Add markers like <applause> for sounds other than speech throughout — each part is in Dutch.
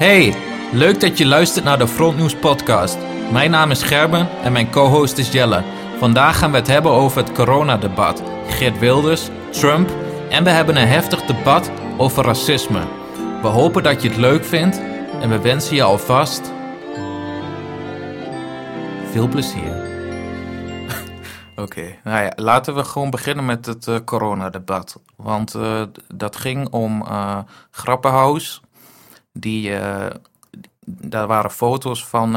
Hey, leuk dat je luistert naar de Frontnews podcast. Mijn naam is Gerben en mijn co-host is Jelle. Vandaag gaan we het hebben over het coronadebat, Geert Wilders, Trump en we hebben een heftig debat over racisme. We hopen dat je het leuk vindt en we wensen je alvast veel plezier. <laughs> Oké, nou ja, laten we gewoon beginnen met het uh, coronadebat. Want uh, dat ging om uh. Die, daar waren foto's van,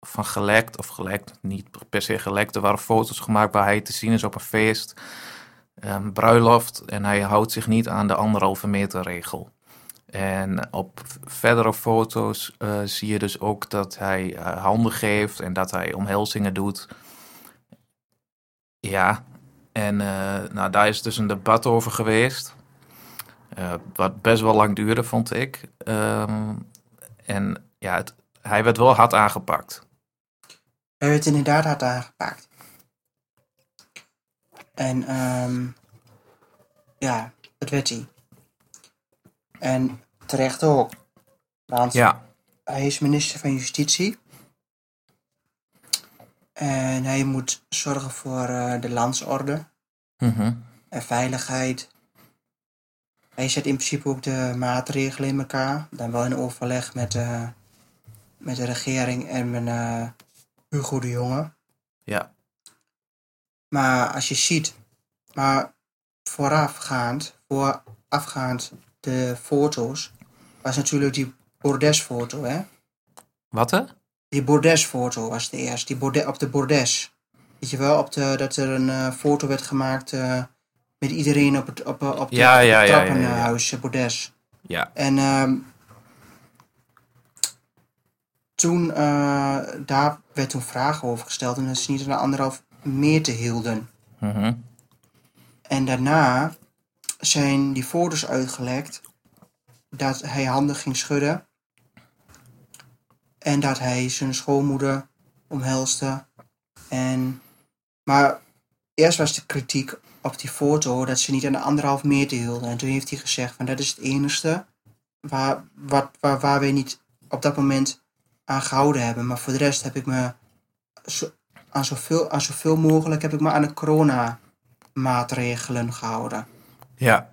van gelekt, of gelekt, niet per se gelekt. Er waren foto's gemaakt waar hij te zien is op een feest, een bruiloft. En hij houdt zich niet aan de anderhalve meter regel. En op verdere foto's zie je dus ook dat hij handen geeft en dat hij omhelzingen doet. Ja, en nou, daar is dus een debat over geweest. Uh, wat best wel lang duurde, vond ik. Um, en ja, het, hij werd wel hard aangepakt. Hij werd inderdaad hard aangepakt. En um, ja, dat werd hij. En terecht ook. Want ja. hij is minister van Justitie. En hij moet zorgen voor uh, de landsorde mm en veiligheid. Hij zet in principe ook de maatregelen in elkaar. Dan wel in overleg met, uh, met de regering en met uh, Hugo de Jonge. Ja. Maar als je ziet, maar voorafgaand, voorafgaand de foto's, was natuurlijk die bordesfoto, hè? Wat hè? Die bordesfoto was de eerste. Die op de bordes. Weet je wel, op de, dat er een uh, foto werd gemaakt met iedereen op het, op, op, de, ja, ja, het ja, trappenhuis, ja, bordes. Ja. En um, toen, uh, daar werd toen vragen over gesteld en dat ze niet de anderhalf meter hielden. Mm -hmm. En daarna zijn die foto's uitgelekt dat hij handen ging schudden. En dat hij zijn schoonmoeder omhelste. En, maar eerst was de kritiek op die foto dat ze niet aan de anderhalf meter hielden. En toen heeft hij gezegd van dat is het enige waar, wat, waar, waar wij niet op dat moment aan gehouden hebben. Maar voor de rest heb ik me zo, aan, zoveel, aan zoveel mogelijk heb ik me aan de corona maatregelen gehouden. Ja.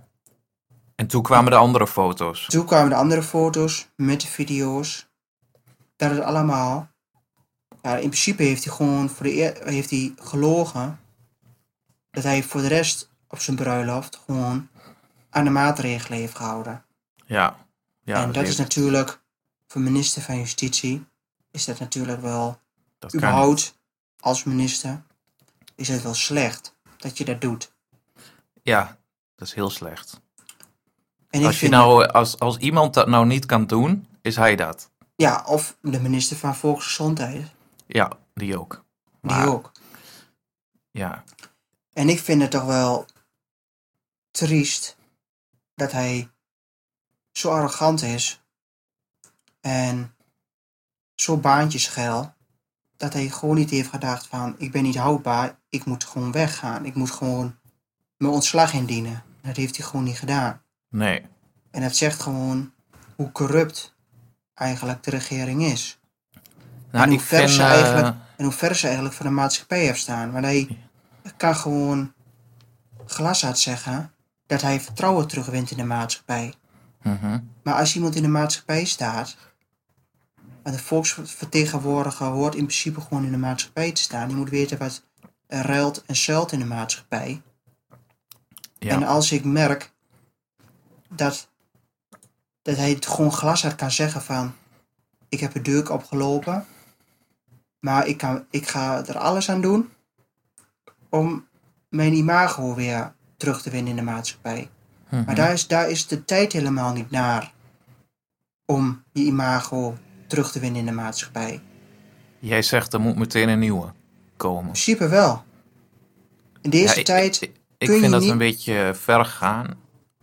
En toen kwamen de andere foto's. Toen kwamen de andere foto's met de video's dat het allemaal. Ja, in principe heeft hij gewoon voor de eer, heeft hij gelogen. Dat hij voor de rest op zijn bruiloft gewoon aan de maatregelen heeft gehouden. Ja. ja en dat, dat is natuurlijk voor minister van Justitie is dat natuurlijk wel dat überhaupt als minister is het wel slecht dat je dat doet. Ja, dat is heel slecht. En als, je nou, als, als iemand dat nou niet kan doen, is hij dat. Ja, of de minister van Volksgezondheid. Ja, die ook. Maar, die ook. Ja. En ik vind het toch wel triest dat hij zo arrogant is en zo baantjesgeil dat hij gewoon niet heeft gedacht van ik ben niet houdbaar, ik moet gewoon weggaan, ik moet gewoon mijn ontslag indienen. Dat heeft hij gewoon niet gedaan. Nee. En dat zegt gewoon hoe corrupt eigenlijk de regering is. Nou, en, hoe ver ze uh... eigenlijk, en hoe ver ze eigenlijk van de maatschappij heeft staan. Want hij kan gewoon glashard zeggen dat hij vertrouwen terugwint in de maatschappij. -hmm. Maar als iemand in de maatschappij staat, en de volksvertegenwoordiger hoort in principe gewoon in de maatschappij te staan. Die moet weten wat er ruilt en zuilt in de maatschappij. Ja. En als ik merk dat, dat hij het gewoon glashard kan zeggen van... Ik heb een deuk opgelopen, maar ik, kan, ik ga er alles aan doen om mijn imago weer terug te winnen in de maatschappij. -hmm. Maar daar is, daar is de tijd helemaal niet naar om je imago terug te winnen in de maatschappij. Jij zegt er moet meteen een nieuwe komen. In principe wel. In deze ja, tijd. Ik, ik, ik vind dat niet... een beetje ver gaan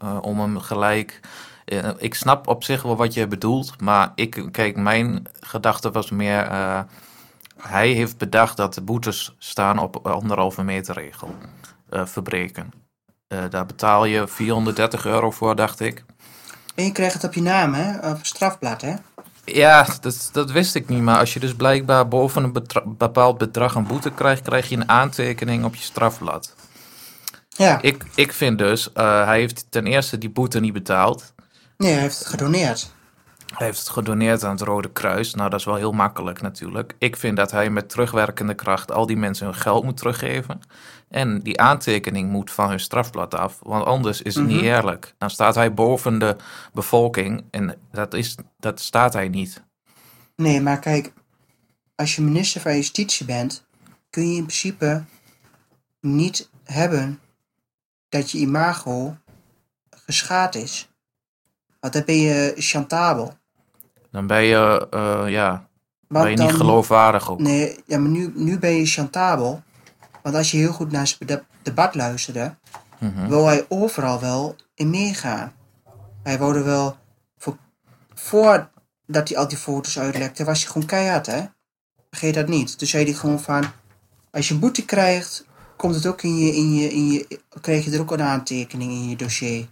uh, om hem gelijk. Uh, ik snap op zich wel wat je bedoelt, maar ik, kijk, mijn gedachte was meer. Uh, hij heeft bedacht dat de boetes staan op anderhalve meter regel verbreken. daar betaal je 430 euro voor, dacht ik. En je krijgt het op je naam, hè? Op strafblad, hè? Ja, dat, dat wist ik niet. Maar als je dus blijkbaar boven een bepaald bedrag een boete krijgt, krijg je een aantekening op je strafblad. Ja. Ik, ik vind dus, eh, hij heeft ten eerste die boete niet betaald. Nee, hij heeft het gedoneerd. Hij heeft het gedoneerd aan het Rode Kruis. Nou, dat is wel heel makkelijk natuurlijk. Ik vind dat hij met terugwerkende kracht al die mensen hun geld moet teruggeven. En die aantekening moet van hun strafblad af. Want anders is het niet Mhm. eerlijk. Dan staat hij boven de bevolking. En dat, is, dat staat hij niet. Nee, maar kijk, als je minister van Justitie bent, kun je in principe niet hebben dat je imago geschaad is. Want dan ben je chantabel. Dan ben je, eh, ja, ben je niet geloofwaardig ook. Nee, ja, maar nu, nu ben je chantabel. Want als je heel goed naar zijn de- debat luisterde, Mhm. wil hij overal wel in meegaan. Hij wilde wel, voor, voordat hij al die foto's uitlekte, was hij gewoon keihard, hè? Vergeet dat niet. Toen zei hij gewoon van, als je een boete krijgt, komt het ook in je, in je, in je, krijg je er ook een aantekening in je dossier.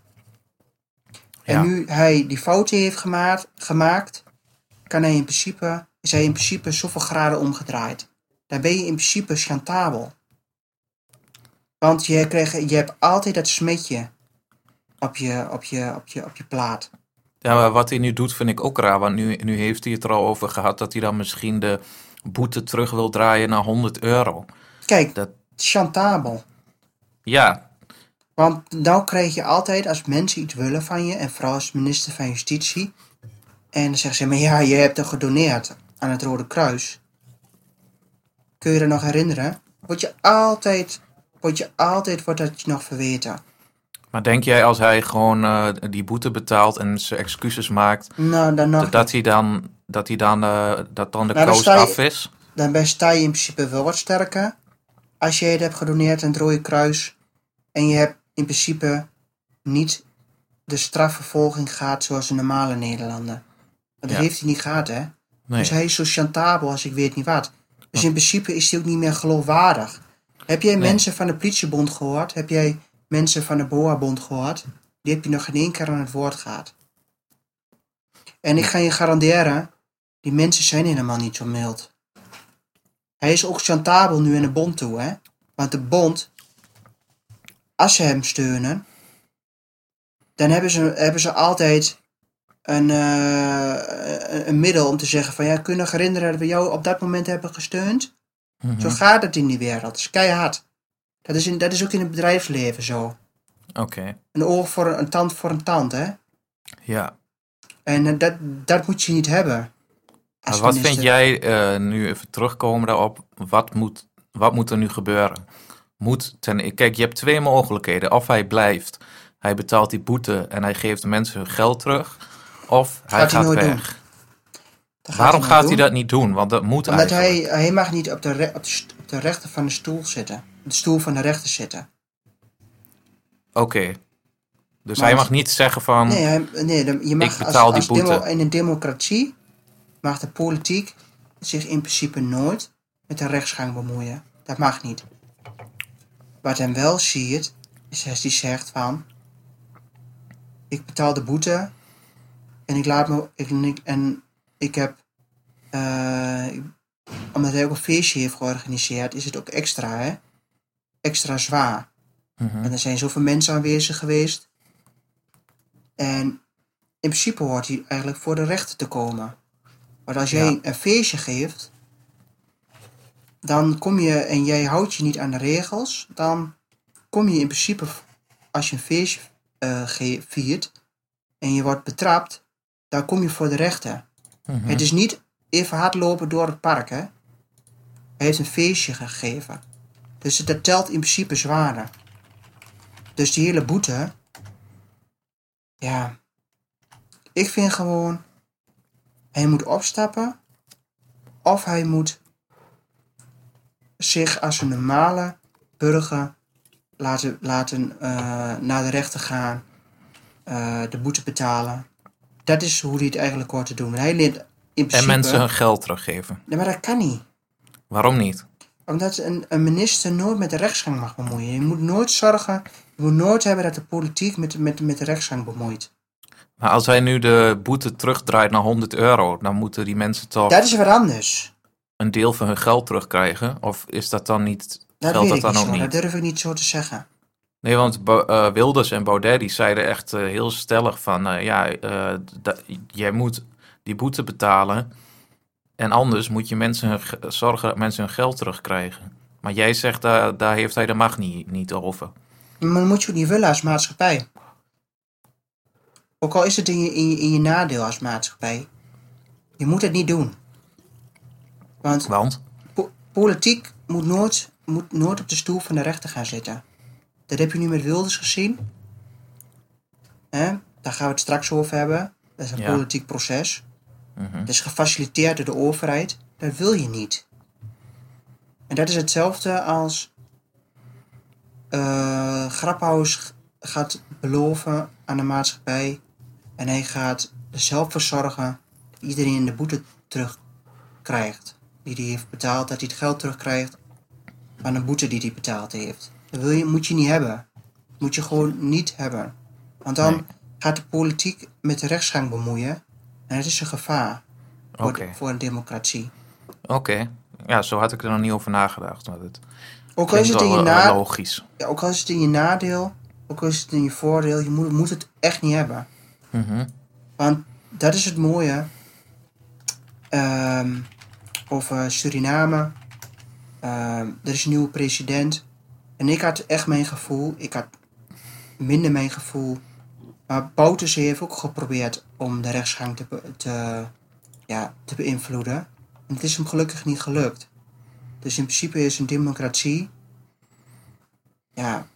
En nu hij die fouten heeft gemaakt, gemaakt, kan hij in principe, is hij in principe zoveel graden omgedraaid. Dan ben je in principe chantabel. Want je, krijgt, je hebt altijd dat smetje op je, op je, op je, op je plaat. Ja, maar wat hij nu doet vind ik ook raar. Want nu, nu heeft hij het er al over gehad dat hij dan misschien de boete terug wil draaien naar 100 euro. Kijk, Dat, chantabel. ja, Want nou krijg je altijd, als mensen iets willen van je, en vooral als minister van Justitie, en dan zeggen ze, maar ja, je hebt er gedoneerd aan het Rode Kruis. Kun je er nog herinneren? Word je altijd, word je altijd, wordt dat je nog verweten. maar denk jij als hij gewoon eh, die boete betaalt en zijn excuses maakt, Nou, dan dat, dat hij dan, dat, hij dan, eh, dat dan de Nou, koos je- af is? dan ben- sta je in principe wel wat sterker. Als je het hebt gedoneerd aan het Rode Kruis, en je hebt in principe niet de strafvervolging gehad zoals de normale Nederlander. Dat Ja. heeft hij niet gehad, hè? Nee. Dus hij is zo chantabel als ik weet niet wat. Dus in principe is hij ook niet meer geloofwaardig. Heb jij Nee. mensen van de politiebond gehoord? Heb jij mensen van de BOA-bond gehoord? Die heb je nog geen één keer aan het woord gehad. En ik ga je garanderen, die mensen zijn helemaal niet zo mild. Hij is ook chantabel nu in de bond toe, hè? Want de bond, als ze hem steunen, dan hebben ze, hebben ze altijd een, eh, een middel om te zeggen van ja, kun je nog herinneren dat we jou op dat moment hebben gesteund? Mhm. Zo gaat het in die wereld. Dat is keihard. Dat is, in, dat is ook in het bedrijfsleven zo. Oké, Een oog voor een, een tand voor een tand, hè? ja. En eh, dat, dat moet je niet hebben. Als wat minister. vind jij, eh, nu even terugkomen daarop, wat moet, wat moet er nu gebeuren? Moet ten, kijk, je hebt twee mogelijkheden. Of hij blijft, hij betaalt die boete en hij geeft de mensen hun geld terug. Of hij Gaat hij nooit weg. Dat Waarom gaat doen. hij dat niet doen? Want dat moet Omdat eigenlijk. hij, hij mag niet op de, re- op, de, st- op de rechter van de stoel zitten. Op de stoel van de rechter zitten. Oké. Dus Maar hij mag niet zeggen van... Nee, hij- nee je mag Ik betaal als, die als demo- in een democratie mag de politiek zich in principe nooit met de rechtsgang bemoeien. Dat mag niet. Wat hem wel ziet, is als hij zegt van... Ik betaal de boete en ik laat me... Ik, en ik, en ik heb... eh, omdat hij ook een feestje heeft georganiseerd, is het ook extra, hè? Extra zwaar. Mhm. En er zijn zoveel mensen aanwezig geweest. En in principe hoort hij eigenlijk voor de rechter te komen. Maar als jij Ja. een feestje geeft, dan kom je en jij houdt je niet aan de regels, dan kom je in principe, als je een feestje ge- viert en je wordt betrapt, dan kom je voor de rechter. Mhm. Het is niet even hardlopen door het park, hè. Hij heeft een feestje gegeven. Dus dat telt in principe zwaarder. Dus die hele boete... Ja... Ik vind gewoon... Hij moet opstappen. Of hij moet zich als een normale burger laten, laten eh, naar de rechter gaan. eh, de boete betalen. Dat is hoe hij het eigenlijk hoort te doen. Hij leert in principe... En mensen hun geld teruggeven. Nee, maar dat kan niet. Waarom niet? Omdat een, een minister nooit met de rechtsgang mag bemoeien. Je moet nooit zorgen, je moet nooit hebben dat de politiek met, met, met de rechtsgang bemoeit. Maar als hij nu de boete terugdraait naar 100 euro, dan moeten die mensen toch Dat is wat anders. een deel van hun geld terugkrijgen? Of is dat dan niet, Dat weet dat ik dan niet zo. niet? Dat durf ik niet zo te zeggen. Nee, want eh, Wilders en Baudet die zeiden echt eh, heel stellig van... eh, ja, jij moet die boete betalen... en anders moet je mensen hun zorgen dat mensen hun geld terugkrijgen. Maar jij zegt, daar, daar heeft hij de macht niet, niet over. Maar dat moet je ook niet willen als maatschappij. Ook al is het in je, in je, in je nadeel als maatschappij. Je moet het niet doen. Want Want? po- politiek moet nooit, moet nooit op de stoel van de rechter gaan zitten. Dat heb je nu met Wilders gezien. Hè? Daar gaan we het straks over hebben. Dat is een Ja. politiek proces. Mhm. Dat is gefaciliteerd door de overheid. Dat wil je niet. En dat is hetzelfde als eh Graphaus gaat beloven aan de maatschappij en hij gaat er zelf voor zorgen dat iedereen de boete terugkrijgt. Die hij heeft betaald, dat hij het geld terugkrijgt van een boete die hij betaald heeft. Dat wil je, moet je niet hebben. Moet je gewoon niet hebben. Want dan Nee. gaat de politiek met de rechtsgang bemoeien en dat is een gevaar voor, Oké, voor een democratie. oké. Ja, zo had ik er nog niet over nagedacht. Maar het Ook al, is het in je na, logisch. ja, ook al is het in je nadeel, ook al is het in je voordeel, je moet, moet het echt niet hebben. Mhm. Want dat is het mooie ehm, over Suriname. Ehm, er is een nieuwe president. En ik had echt mijn gevoel, ik had minder mijn gevoel. Maar Bouterse heeft ook geprobeerd om de rechtsgang te, te, ja, te beïnvloeden. En het is hem gelukkig niet gelukt. Dus in principe is een democratie. Ja.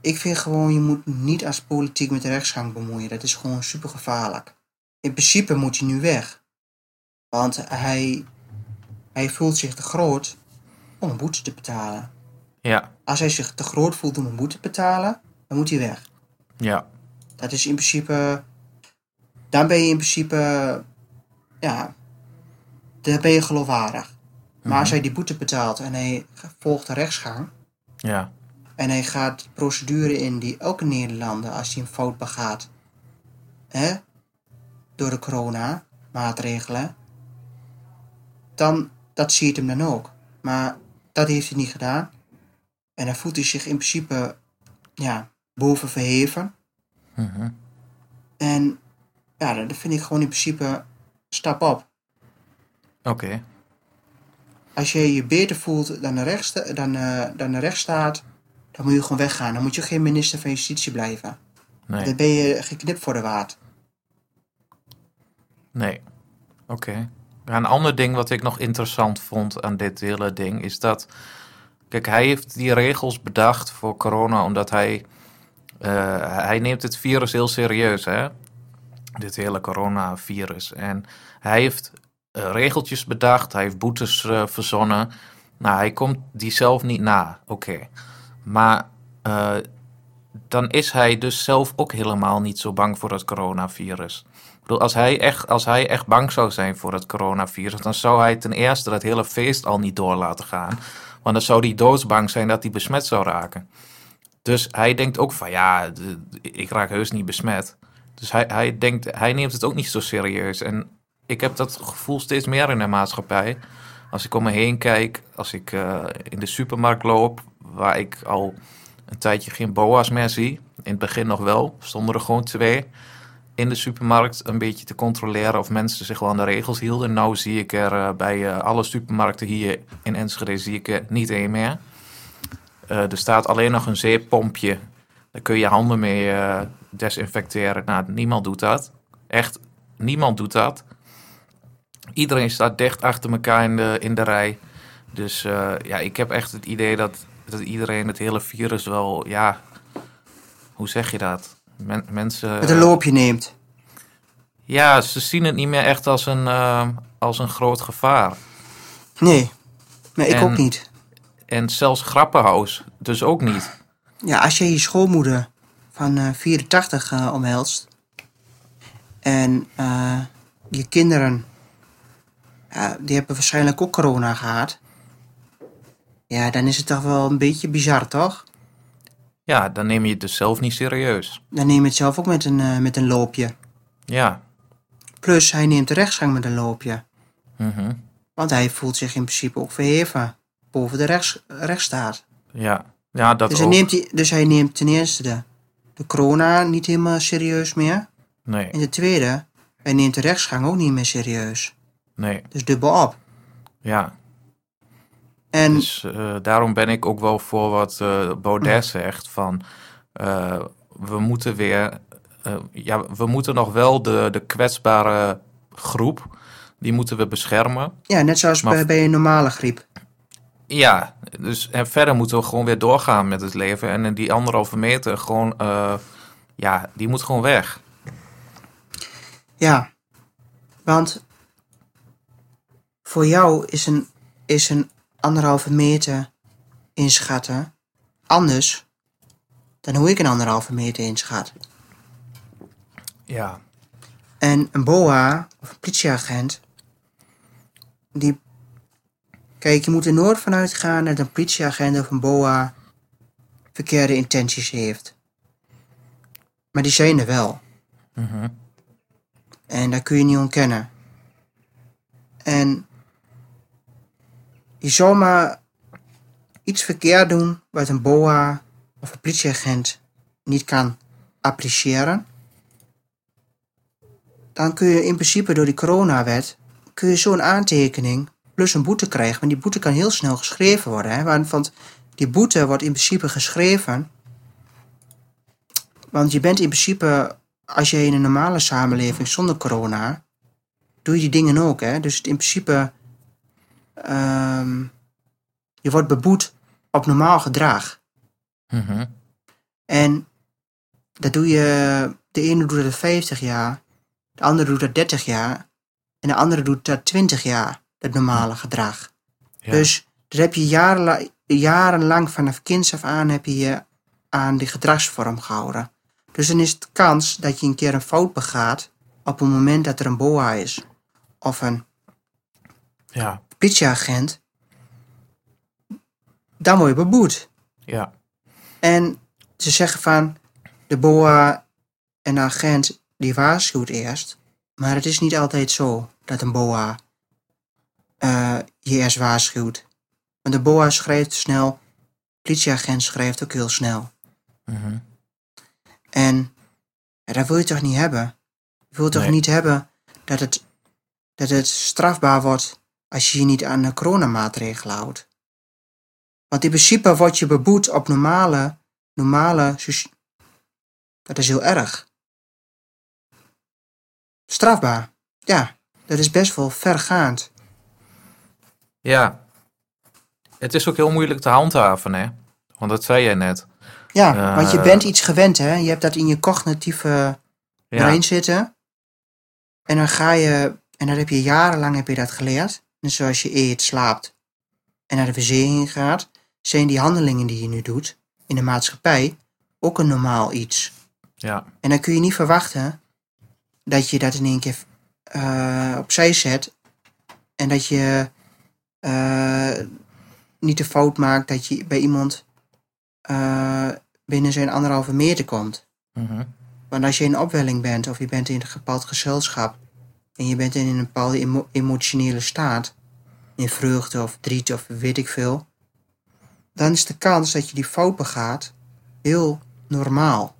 Ik vind gewoon, je moet niet als politiek met de rechtsgang bemoeien. Dat is gewoon super gevaarlijk. In principe moet hij nu weg. Want hij, hij voelt zich te groot om een boete te betalen. Ja, Als hij zich te groot voelt om een boete te betalen, dan moet hij weg. ja, Dat is in principe. Dan ben je in principe. Ja. Dan ben je geloofwaardig. Maar als hij die boete betaalt en hij volgt de rechtsgang. ja. En hij gaat procedure in die elke Nederlander, als hij een fout begaat. Hè, door de corona-maatregelen. Dan, dat ziet hem dan ook. Maar dat heeft hij niet gedaan. En dan voelt hij zich in principe. Ja, boven verheven. Mhm. En ja, dat vind ik gewoon in principe stap op. Oké, Als je je beter voelt dan de, dan, eh, dan de rechtsstaat, dan moet je gewoon weggaan. Dan moet je geen minister van Justitie blijven. nee, Dan ben je geknipt voor de waard. nee. Oké. Een ander ding wat ik nog interessant vond aan dit hele ding is dat... Kijk, hij heeft die regels bedacht voor corona omdat hij... eh, hij neemt het virus heel serieus, hè? Dit hele coronavirus. En hij heeft eh, regeltjes bedacht, hij heeft boetes eh, verzonnen. Nou, hij komt die zelf niet na, oké. Maar dan is hij dus zelf ook helemaal niet zo bang voor het coronavirus. Ik bedoel, als hij, echt, als hij echt bang zou zijn voor het coronavirus, dan zou hij ten eerste dat hele feest al niet door laten gaan. Want dan zou hij doodsbang zijn dat hij besmet zou raken. Dus hij denkt ook van ja, ik raak heus niet besmet. Dus hij, hij, denkt, hij neemt het ook niet zo serieus. En ik heb dat gevoel steeds meer in de maatschappij. Als ik om me heen kijk, als ik eh, in de supermarkt loop, waar ik al een tijdje geen boa's meer zie. In het begin nog wel, stonden er gewoon twee in de supermarkt een beetje te controleren of mensen zich wel aan de regels hielden. Nou zie ik er eh, bij eh, alle supermarkten hier in Enschede zie ik er niet één meer. Eh, er staat alleen nog een zeepompje. Daar kun je handen mee desinfecteren. Nou, niemand doet dat. Echt, niemand doet dat. Iedereen staat dicht achter elkaar in de, in de rij. Dus ja, ik heb echt het idee dat, dat iedereen het hele virus wel, ja, hoe zeg je dat? Men- mensen. Met een loopje neemt. Ja, ze zien het niet meer echt als een, eh, als een groot gevaar. Nee. Nee, ik En- ook niet. En zelfs Grappenhaus dus ook niet. Ja, als je je schoonmoeder van eh 84 eh, omhelst. En eh, je kinderen. Die hebben waarschijnlijk ook corona gehad. Ja, dan is het toch wel een beetje bizar, toch? Ja, dan neem je het dus zelf niet serieus. Dan neem je het zelf ook met een, eh, met een loopje. Ja. Plus, hij neemt de rechtsgang met een loopje. Mhm. Want hij voelt zich in principe ook verheven boven de rechts, rechtsstaat. Ja. Ja, dat Dus hij, ook. neemt die, dus hij neemt ten eerste de, de corona niet helemaal serieus meer. Nee, En de tweede, hij neemt de rechtsgang ook niet meer serieus. nee. Dus dubbel op. Ja. En Dus eh, daarom ben ik ook wel voor wat eh, Baudet zegt van eh, we moeten weer ja we moeten nog wel de, de kwetsbare groep die moeten we beschermen. ja, net zoals Maar- bij, een normale griep. Ja, dus en verder moeten we gewoon weer doorgaan met het leven en die anderhalve meter gewoon ja die moet gewoon weg. Ja, want voor jou is een, is een anderhalve meter inschatten anders dan hoe ik een anderhalve meter inschat. Ja. En een BOA of een politieagent, die. Kijk, je moet er nooit vanuit gaan dat een politieagent of een BOA verkeerde intenties heeft. Maar die zijn er wel. Mhm. En dat kun je niet ontkennen. En je zou maar iets verkeerd doen wat een BOA of een politieagent niet kan appreciëren. Dan kun je in principe door die coronawet kun je zo'n aantekening plus een boete krijgen. Maar die boete kan heel snel geschreven worden. Hè? Want, want die boete wordt in principe geschreven. Want je bent in principe als je in een normale samenleving zonder corona, doe je die dingen ook. Hè? Dus in principe, ehm, je wordt beboet op normaal gedrag. Mhm. En dat doe je, de ene doet dat 50 jaar, de andere doet dat 30 jaar, en de andere doet dat 20 jaar, dat normale gedrag. Ja. Dus dat heb je jarenlang, jarenlang vanaf kinds af aan heb je je aan die gedragsvorm gehouden. Dus dan is het kans dat je een keer een fout begaat op het moment dat er een BOA is. Of een ja. Politieagent. Dan word je beboet. Ja. En ze zeggen van de BOA en de agent die waarschuwt eerst. Maar het is niet altijd zo dat een BOA eh, je eerst waarschuwt. Want de BOA schrijft snel, politieagent schrijft ook heel snel. Mhm. En dat wil je toch niet hebben? Je wilt toch niet hebben dat het, dat het strafbaar wordt als je je niet aan de coronamaatregelen houdt? Want in principe word je beboet op normale, normale, dat is heel erg. Strafbaar, ja, dat is best wel vergaand. Ja. Het is ook heel moeilijk te handhaven, hè? Want dat zei jij net. Ja, want je Eh. bent iets gewend, hè? Je hebt dat in je cognitieve Ja. brein zitten. En dan ga je, en dat heb je jarenlang heb je dat geleerd. Net zoals je eet, slaapt en naar de verzekering gaat, zijn die handelingen die je nu doet in de maatschappij ook een normaal iets. Ja. En dan kun je niet verwachten dat je dat in één keer eh, opzij zet en dat je eh, niet de fout maakt dat je bij iemand eh, binnen zijn anderhalve meter komt. Mhm. Want als je in opwelling bent of je bent in een bepaald gezelschap en je bent in een bepaalde emo- emotionele staat, in vreugde of verdriet of weet ik veel, dan is de kans dat je die fout begaat heel normaal.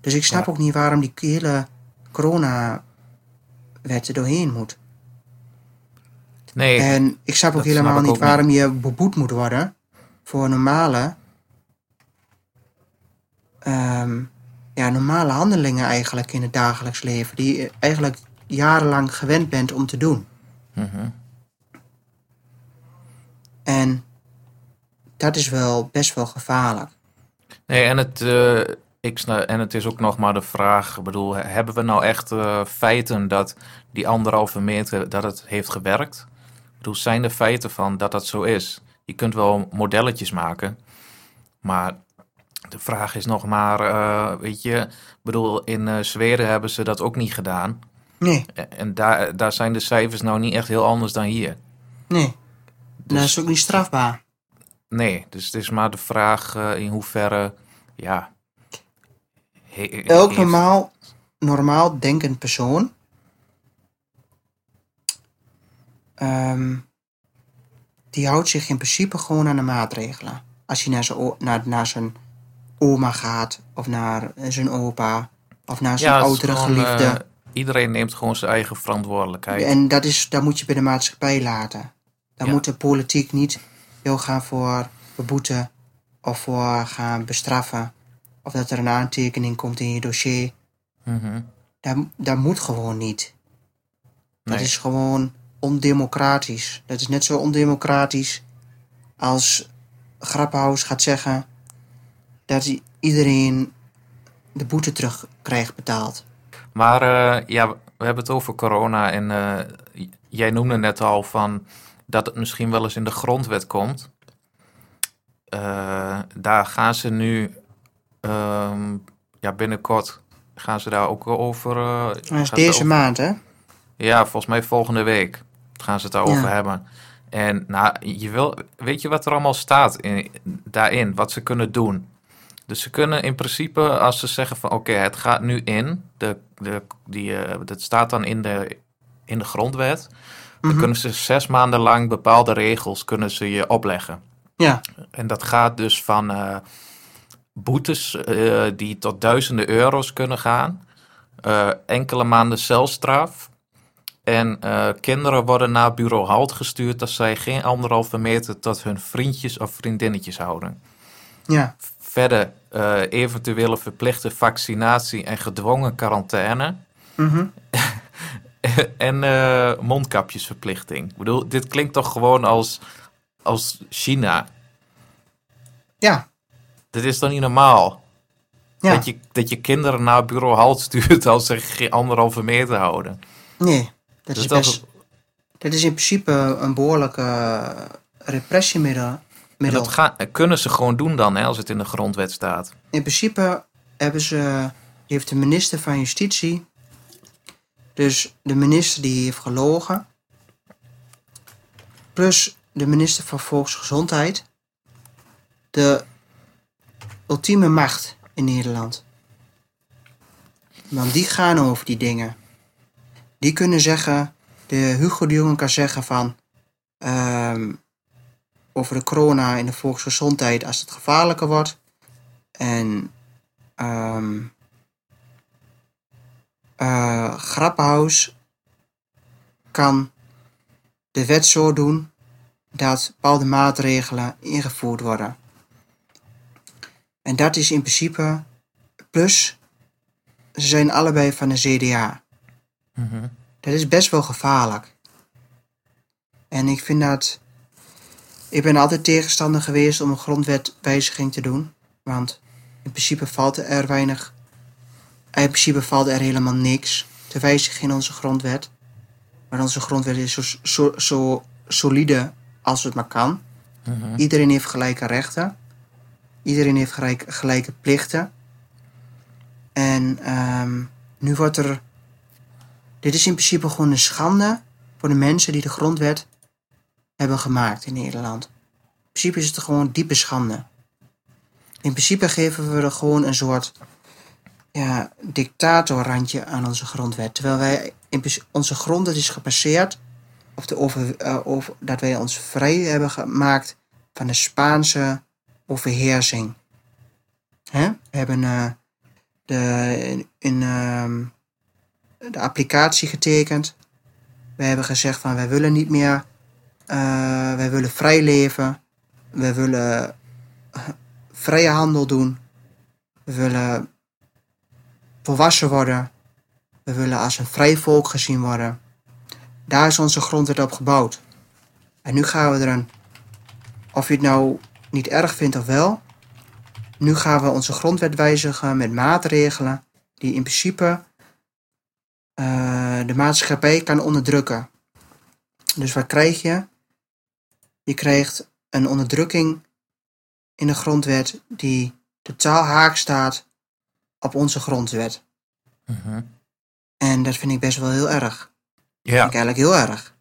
Dus ik snap Ja. ook niet waarom die hele corona-wet er doorheen moet. Nee, En ik snap ook snap helemaal niet ook niet. waarom je beboet moet worden voor normale, ehm, ja, normale handelingen eigenlijk in het dagelijks leven. Die je eigenlijk jarenlang gewend bent om te doen. Mhm. En dat is wel best wel gevaarlijk. Nee, en het, eh, ik en het is ook nog maar de vraag, ik bedoel, hebben we nou echt eh, feiten dat die anderhalve meter, dat het heeft gewerkt? Ik bedoel, zijn er feiten van dat dat zo is? Je kunt wel modelletjes maken, maar de vraag is nog maar, eh, weet je, ik bedoel, in Zweden hebben ze dat ook niet gedaan. Nee, En- En daar, daar zijn de cijfers nou niet echt heel anders dan hier. nee. Dus- dat is ook niet strafbaar. Nee, dus het is maar de vraag eh, in hoeverre ja. He- Elk heeft- normaal, normaal denkend persoon ehm, die houdt zich in principe gewoon aan de maatregelen. Als hij naar zijn, naar, naar zijn oma gaat, of naar zijn opa, of naar zijn Ja, oudere gewoon, geliefde. Iedereen neemt gewoon zijn eigen verantwoordelijkheid. En dat, is, dat moet je bij de maatschappij laten. Dan Ja. moet de politiek niet heel gaan voor beboeten of voor gaan bestraffen. Of dat er een aantekening komt in je dossier. Mhm. Dat, dat moet gewoon niet. Dat Nee. is gewoon ondemocratisch. Dat is net zo ondemocratisch als Grappenhaus gaat zeggen dat iedereen de boete terug krijgt betaald. Maar eh, ja, we hebben het over corona en eh, jij noemde net al van dat het misschien wel eens in de grondwet komt. Eh, daar gaan ze nu ehm, ja, binnenkort gaan ze daar ook over. Dat is deze over- maand, hè? Ja, volgens mij volgende week gaan ze het daarover Ja. hebben. En nou, je wil, weet je wat er allemaal staat in, daarin, wat ze kunnen doen? Dus ze kunnen in principe, als ze zeggen van oké, het gaat nu in, de, de, die, eh, dat staat dan in de, in de grondwet, dan Mhm. kunnen ze zes maanden lang bepaalde regels kunnen ze je opleggen. Ja, En dat gaat dus van eh, boetes eh, die tot duizenden euro's kunnen gaan, enkele maanden celstraf. En kinderen worden naar bureau Halt gestuurd als zij geen anderhalve meter tot hun vriendjes of vriendinnetjes houden. ja, Verder eh, eventuele verplichte vaccinatie en gedwongen quarantaine. mhm. <laughs> en eh, mondkapjesverplichting. Ik bedoel, dit klinkt toch gewoon als, als China. ja, Dit is toch niet normaal? ja. Dat, je, dat je kinderen naar bureau halt stuurt als ze geen anderhalve meter houden. Nee, dat Dus is dat best... Dat is in principe een behoorlijke eh, repressiemiddel. En dat gaan, kunnen ze gewoon doen dan, hè, als het in de grondwet staat. In principe hebben ze, heeft de minister van Justitie, dus de minister die heeft gelogen, plus de minister van Volksgezondheid, de ultieme macht in Nederland. Want die gaan over die dingen. Die kunnen zeggen, de Hugo de Jonge kan zeggen van, ehm, over de corona en de volksgezondheid als het gevaarlijker wordt. En eh, Grappenhaus kan de wet zo doen dat bepaalde maatregelen ingevoerd worden. En dat is in principe plus ze zijn allebei van de CDA. Dat is best wel gevaarlijk. En ik vind dat. Ik ben altijd tegenstander geweest om een grondwetwijziging te doen. Want in principe valt er weinig. In principe valt er helemaal niks te wijzigen in onze grondwet. Maar onze grondwet is zo, zo, zo solide als het maar kan. Iedereen heeft gelijke rechten. Iedereen heeft gelijk, gelijke plichten. En ehm, nu wordt er. Dit is in principe gewoon een schande voor de mensen die de grondwet hebben gemaakt in Nederland. In principe is het gewoon diepe schande. In principe geven we er gewoon een soort ja, dictatorrandje aan onze grondwet. Terwijl wij in onze grondwet is gebaseerd op de over, over, dat wij ons vrij hebben gemaakt van de Spaanse overheersing. We hebben eh, de, in, ehm, de applicatie getekend. We hebben gezegd van wij willen niet meer, eh, wij willen vrij leven. We willen eh, vrije handel doen. We willen volwassen worden. We willen als een vrij volk gezien worden. Daar is onze grondwet op gebouwd. En nu gaan we er een, of je het nou niet erg vindt of wel, nu gaan we onze grondwet wijzigen met maatregelen die in principe eh, de maatschappij kan onderdrukken. Dus wat krijg je? Je krijgt een onderdrukking in de grondwet die totaal haak staat op onze grondwet. Mhm. En dat vind ik best wel heel erg. Ja. Vind ik eigenlijk heel erg.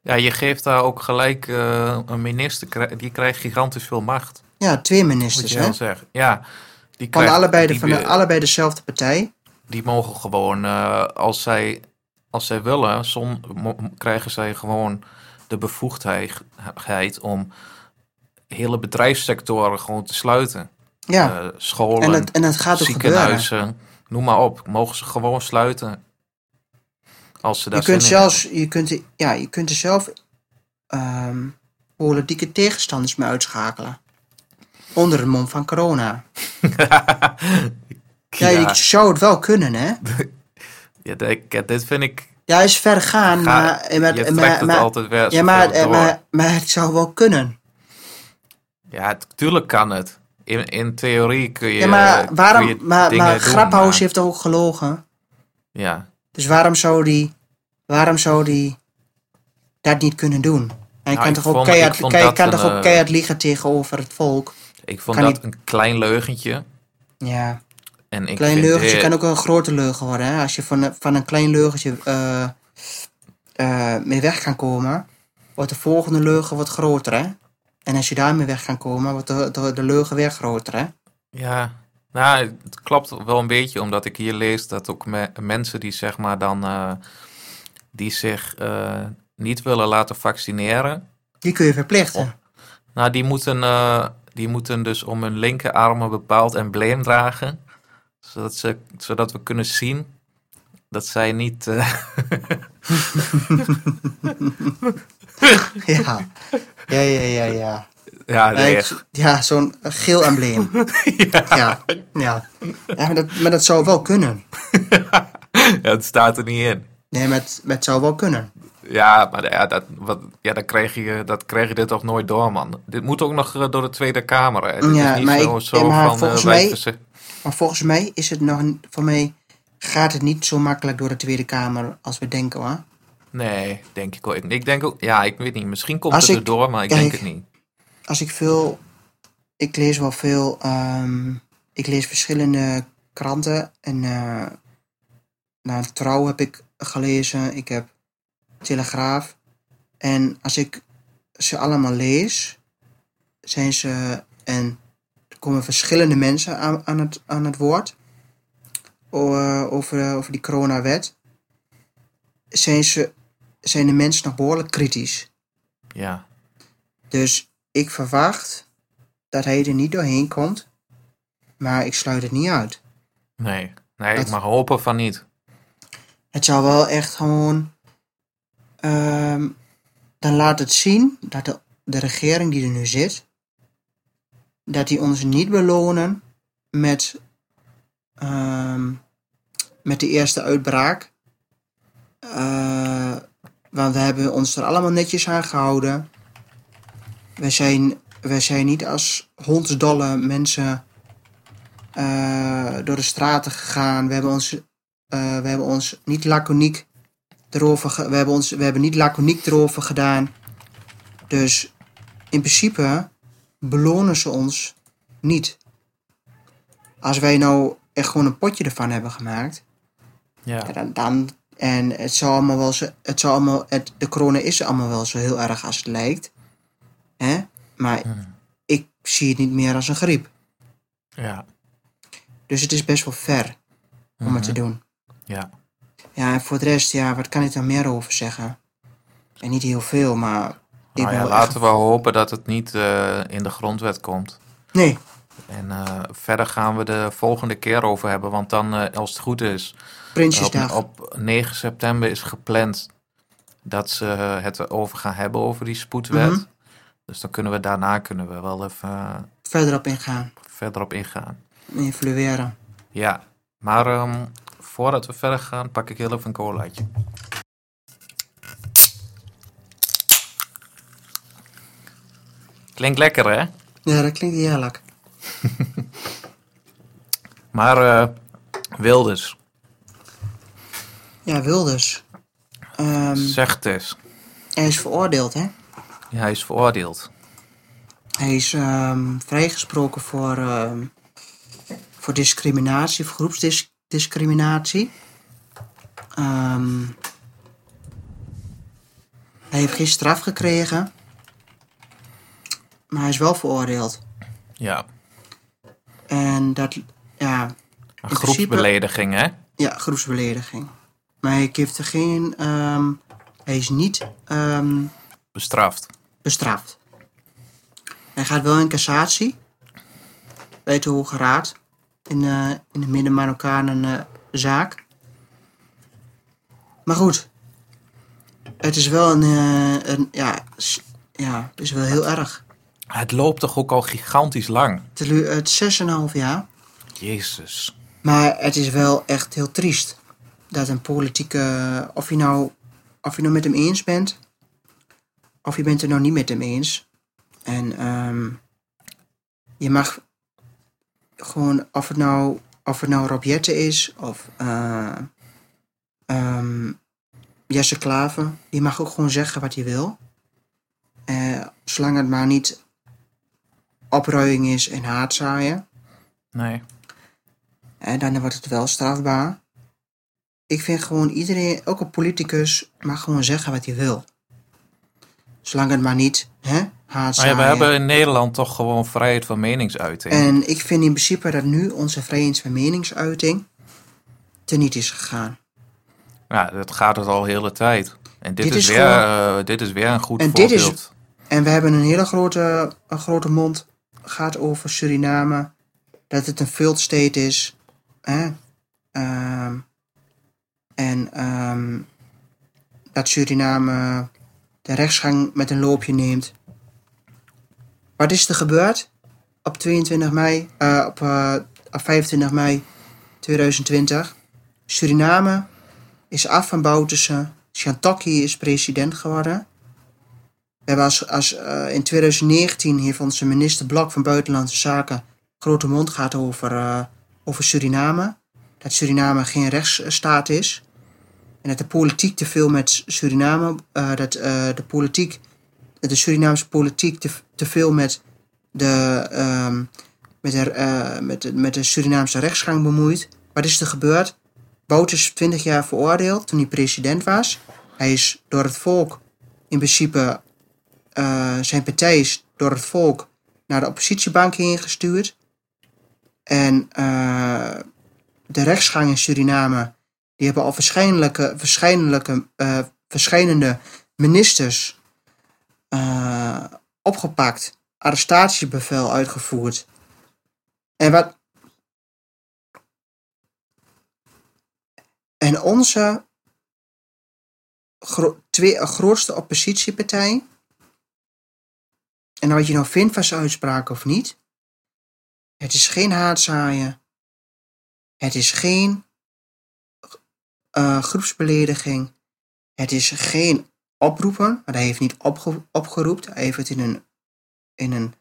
ja, je geeft daar ook gelijk eh, een minister, die krijgt gigantisch veel macht. Ja, twee Moet ministers, je hè? zeggen. Ja, die, Van allebei, de, die, van de, allebei dezelfde partij. die mogen gewoon, eh, als, zij, als zij willen, mo- krijgen zij gewoon de bevoegdheid om hele bedrijfssectoren gewoon te sluiten. Ja, Eh, scholen, en, het, en het gaat ook gebeuren. ziekenhuizen, noem maar op. Mogen ze gewoon sluiten. Als ze daar Je kunt, zelfs, je, kunt, ja, je kunt er zelf ehm, politieke tegenstanders mee uitschakelen. Onder het mom van corona. hebben. <laughs> Ja, ja, je zou het wel kunnen, hè? <laughs> ja, dit vind ik... Ja, is ver gaan, Ga- maar... maar, je trekt maar, het maar- altijd weer ja, maar, maar, maar het zou wel kunnen. Ja, tuurlijk kan het. In, in theorie kun je Ja, maar waarom... je Maar, maar heeft ook gelogen. Ja, Dus waarom zou die... Waarom zou die dat niet kunnen doen? Hij Nou, kan ik toch ook keihard, vond kan, kan toch ook keihard liegen tegenover het volk? ik vond Kan dat niet- een klein leugentje. Ja. En ik klein leugentje kan ook een grote leugen worden. Hè? Als je van, een- van een klein leugentje eh, eh, mee weg kan komen, wordt de volgende leugen wat groter. Hè? En als je daarmee weg kan komen, wordt de, de, de leugen weer groter. Hè? Ja, nou, het klopt wel een beetje, omdat ik hier lees dat ook me- mensen die zeg maar dan, eh, die zich niet willen laten vaccineren, Die kun je verplichten. nou, die moeten, die moeten dus om hun linkerarm een bepaald embleem dragen, zodat, ze, zodat we kunnen zien dat zij niet, eh, <laughs> Ja, ja, ja, ja. ja. ja, nee, Ja, ik- ja zo'n geel embleem. <laughs> ja. Ja, ja. maar, dat, maar dat zou wel kunnen. <laughs> ja, het staat er niet in. Nee, maar het, maar het zou wel kunnen. Ja, maar ja, dat, wat, ja, dan krijg je, dat krijg je dit toch nooit door, man. Dit moet ook nog eh, door de Tweede Kamer. Hè. Dit Ja, is niet maar zo, ik- zo maar van... volgens eh, mij- Maar volgens mij is het nog, voor mij gaat het niet zo makkelijk door de Tweede Kamer als we denken hoor. Nee, denk ik ook. Ik, ik denk ook, ja, ik weet niet. Misschien komt Als het ik- erdoor, maar ik kijk, denk het niet. Als ik veel, ik lees wel veel, ehm, ik lees verschillende kranten en eh nou, Trouw heb ik gelezen, ik heb Telegraaf. En als ik ze allemaal lees, zijn ze, en er komen verschillende mensen aan, aan, het, aan het woord eh, over, over die coronawet, zijn, ze, zijn de mensen nog behoorlijk kritisch. Ja, Dus ik verwacht dat hij er niet doorheen komt, maar ik sluit het niet uit. nee. Nee, Dat- ik mag hopen van niet. Het zou wel echt gewoon. ehm, dan laat het zien dat de, de regering die er nu zit, dat die ons niet belonen met, ehm, met de eerste uitbraak. Eh, want we hebben ons er allemaal netjes aan gehouden. We zijn, we zijn niet als hondsdolle mensen eh, door de straten gegaan. We hebben ons eh, we hebben ons niet laconiek erover, we hebben ons, we hebben niet laconiek erover gedaan. Dus in principe belonen ze ons niet. Als wij nou echt gewoon een potje ervan hebben gemaakt, Ja, ja, dan, dan en het zou allemaal wel zo, het zou allemaal, het, de corona is allemaal wel zo heel erg als het lijkt. Hè? Maar Hmm. ik zie het niet meer als een griep. ja, Dus het is best wel ver om het te Mhm. doen. ja. Ja, en voor de rest, ja, wat kan ik daar meer over zeggen? En niet heel veel, maar. Nou ja, laten we hopen dat het niet eh, in de grondwet komt. Nee, En eh, verder gaan we de volgende keer over hebben, want dan, eh, als het goed is, Prinsjesdag. Op, op 9 september is gepland dat ze het erover gaan hebben over die spoedwet. Mhm. Dus dan kunnen we daarna kunnen we wel even Verder op ingaan. verder op ingaan. Influeren. Ja, maar ehm, voordat we verder gaan, pak ik heel even een colaatje. Klinkt lekker, hè? Ja, dat klinkt heerlijk. <laughs> Maar eh Wilders, Ja, Wilders. Ehm, zeg het eens. hij is veroordeeld, hè? Ja, hij is veroordeeld. Hij is ehm, vrijgesproken voor, ehm, voor discriminatie, voor groepsdiscriminatie. Ehm, hij heeft geen straf gekregen. Maar hij is wel veroordeeld. Ja. En dat, ja, principe- groepsbelediging, hè? ja, groepsbelediging. Maar hij geeft er geen, ehm, hij is niet ehm, Bestraft. bestraft. Hij gaat wel in cassatie bij de Hoge Raad in, eh, in de Midden-Marokkanen eh, zaak. Maar goed, het is wel een, eh, een ja, ja, het is wel heel erg. Het loopt toch ook al gigantisch lang? Het is- Het is 6,5 jaar. Jezus. Maar het is wel echt heel triest dat een politieke, of je nou, of je nou met hem eens bent, of je bent er nou niet met hem eens. En ehm, je mag gewoon, of het nou, of het nou Rob Jetten is, of eh, ehm, Jesse Klaver, die mag ook gewoon zeggen wat hij wil. Eh, zolang het maar niet opruiing is en haatzaaien. Nee. En dan wordt het wel strafbaar. Ik vind gewoon iedereen, ook een politicus, mag gewoon zeggen wat hij wil. Zolang het maar niet, hè, haat Maar ja, we hebben in Nederland toch gewoon vrijheid van meningsuiting. En ik vind in principe dat nu onze vrijheid van meningsuiting teniet is gegaan. Ja, dat gaat het al de hele tijd. En dit, Dit is, is weer, gewoon- eh, dit is weer een goed En dit is- voorbeeld. En we hebben een hele grote, een grote mond. Gaat over Suriname. Dat het een failed state is. Ehm, en ehm, dat Suriname de rechtsgang met een loopje neemt. Wat is er gebeurd? Op 22 mei, eh, op, eh, op 25 mei 2020. Suriname is af van Bouterse. Shantaki is president geworden. We hebben als, als, eh, in 2019 heeft onze minister Blok van Buitenlandse Zaken grote mond gehad over, eh, over Suriname. Dat Suriname geen rechtsstaat is. En dat de politiek te veel met Suriname, eh, dat de politiek, de Surinaamse politiek te, te veel met de, ehm, met, de, met, met de Surinaamse rechtsgang bemoeit. Wat is er gebeurd? Bout is 20 jaar veroordeeld toen hij president was. Hij is door het volk in principe eh, zijn partij is door het volk naar de oppositiebank heen gestuurd. En eh, de rechtsgang in Suriname, die hebben al verschijnlijke, verschijnlijke, eh, verschijnende ministers eh, opgepakt, arrestatiebevel uitgevoerd. En wat. En onze twee, grootste oppositiepartij, en wat je nou vindt van zijn uitspraak of niet. Het is geen haatzaaien. Het is geen eh, groepsbelediging. Het is geen oproepen. Want hij heeft niet opge opgeroept. Hij heeft het in een, in een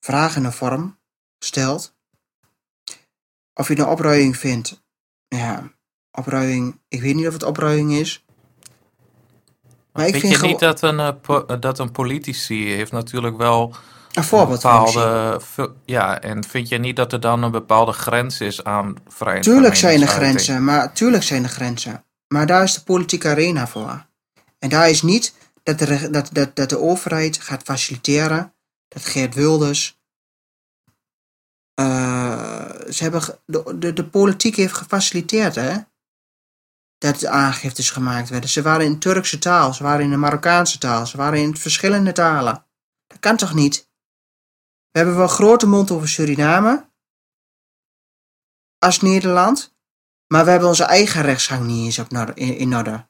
vragende vorm gesteld. Of je nou opruiing vindt. Ja, opruiing. Ik weet niet of het opruiing is. Maar ik vind, je niet dat een, eh, po- dat een politici heeft natuurlijk wel Een bepaalde... Ja, en vind je niet dat er dan een bepaalde grens is aan vrijheid Tuurlijk zijn er grenzen, maar tuurlijk zijn er grenzen. Maar daar is de politieke arena voor. En daar is niet dat de, dat, dat, dat de overheid gaat faciliteren, dat Geert Wilders. eh, ze hebben, de, de, de politiek heeft gefaciliteerd, hè? Dat aangiftes gemaakt werden. Ze waren in Turkse taal, ze waren in de Marokkaanse taal, ze waren in verschillende talen. Dat kan toch niet? We hebben wel grote mond over Suriname. Als Nederland. Maar we hebben onze eigen rechtsgang niet eens op in, in orde.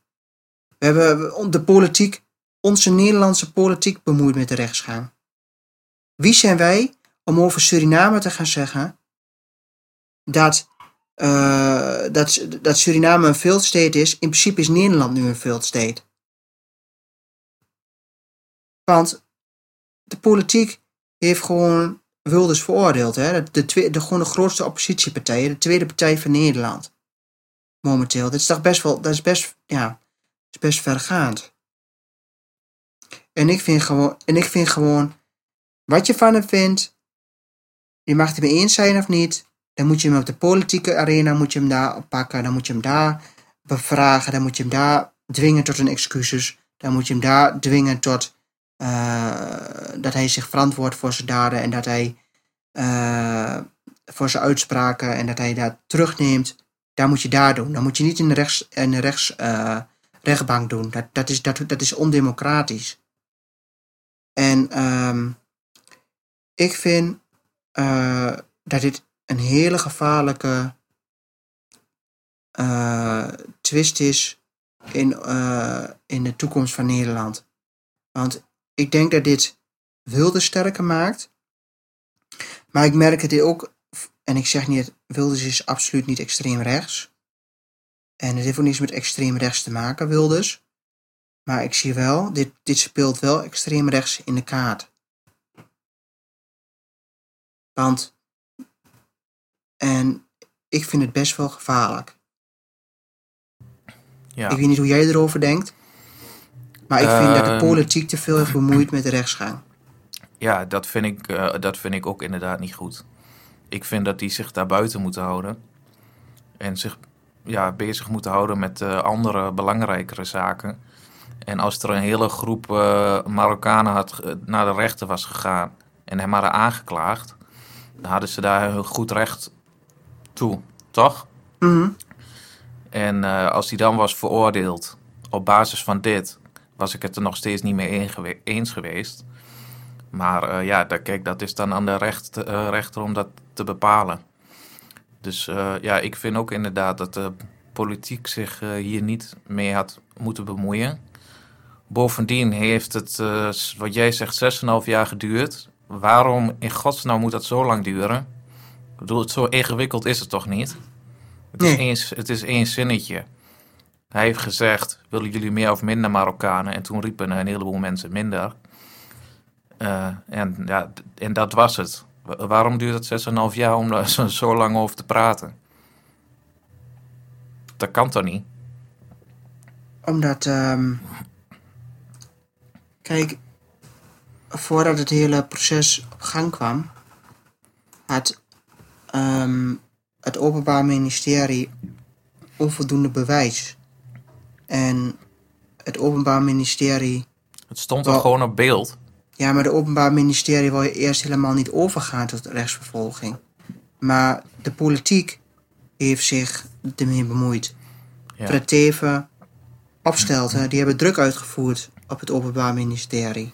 We hebben de politiek, onze Nederlandse politiek bemoeid met de rechtsgang. Wie zijn wij om over Suriname te gaan zeggen dat, eh, dat, dat Suriname een failed state is? In principe is Nederland nu een failed state. Want de politiek heeft gewoon Wilders veroordeeld. Hè? De, de, de, gewoon de grootste oppositiepartij, de tweede partij van Nederland. Momenteel. Dat is toch best wel, dat is best, ja, is best vergaand. En ik vind gewoon, en ik vind gewoon, wat je van hem vindt, je mag het ermee eens zijn of niet, dan moet je hem op de politieke arena, moet je hem daar oppakken, dan moet je hem daar bevragen, dan moet je hem daar dwingen tot een excuses, dan moet je hem daar dwingen tot eh, dat hij zich verantwoordt voor zijn daden en dat hij eh, voor zijn uitspraken en dat hij dat terugneemt, daar moet je daar doen. Dan moet je niet in de, rechts, in de rechts, eh, rechtbank doen. Dat, dat, is, dat, dat is ondemocratisch. En ehm, ik vind dat dit een hele gevaarlijke eh, twist is in, eh, in de toekomst van Nederland. Want ik denk dat dit wilde sterker maakt. Maar ik merk het ook, en ik zeg niet, Wilders is absoluut niet extreem rechts. En het heeft ook niets met extreem rechts te maken, Wilders. Maar ik zie wel, dit, dit speelt wel extreem rechts in de kaart. Want, en ik vind het best wel gevaarlijk. Ja. Ik weet niet hoe jij erover denkt. Maar ik vind dat de Ehm. politiek te veel heeft bemoeid met de rechtsgang. Ja, dat vind, ik, eh, dat vind ik ook inderdaad niet goed. Ik vind dat die zich daar buiten moeten houden. En zich ja, bezig moeten houden met eh, andere belangrijkere zaken. En als er een hele groep eh, Marokkanen had, naar de rechter was gegaan en hem hadden aangeklaagd, dan hadden ze daar een goed recht toe, toch? Mhm. En eh, als hij dan was veroordeeld op basis van dit, was ik het er nog steeds niet mee eens geweest. Maar eh, ja, dat, kijk, dat is dan aan de recht, eh, rechter om dat te bepalen. Dus ja, ik vind ook inderdaad dat de politiek zich hier niet mee had moeten bemoeien. Bovendien heeft het, wat jij zegt, 6,5 jaar geduurd. Waarom in godsnaam moet dat zo lang duren? Bedoel, het zo ingewikkeld is het toch niet? Het, is, Nee. één, het is één zinnetje. Hij heeft gezegd, willen jullie meer of minder Marokkanen? En toen riepen een heleboel mensen minder. Eh, en, ja, en dat was het. Wa- waarom duurt het 6,5 jaar om daar <laughs> zo, zo lang over te praten? Dat kan toch niet? Omdat, ehm, kijk, voordat het hele proces op gang kwam, had ehm, het Openbaar Ministerie onvoldoende bewijs. En het Openbaar Ministerie, Het stond er Wel- gewoon op beeld. ja, maar het Openbaar Ministerie wil je eerst helemaal niet overgaan tot rechtsvervolging. Maar de politiek heeft zich ermee bemoeid. Ja. Fred Teven, Opstelten, die hebben druk uitgevoerd op het Openbaar Ministerie.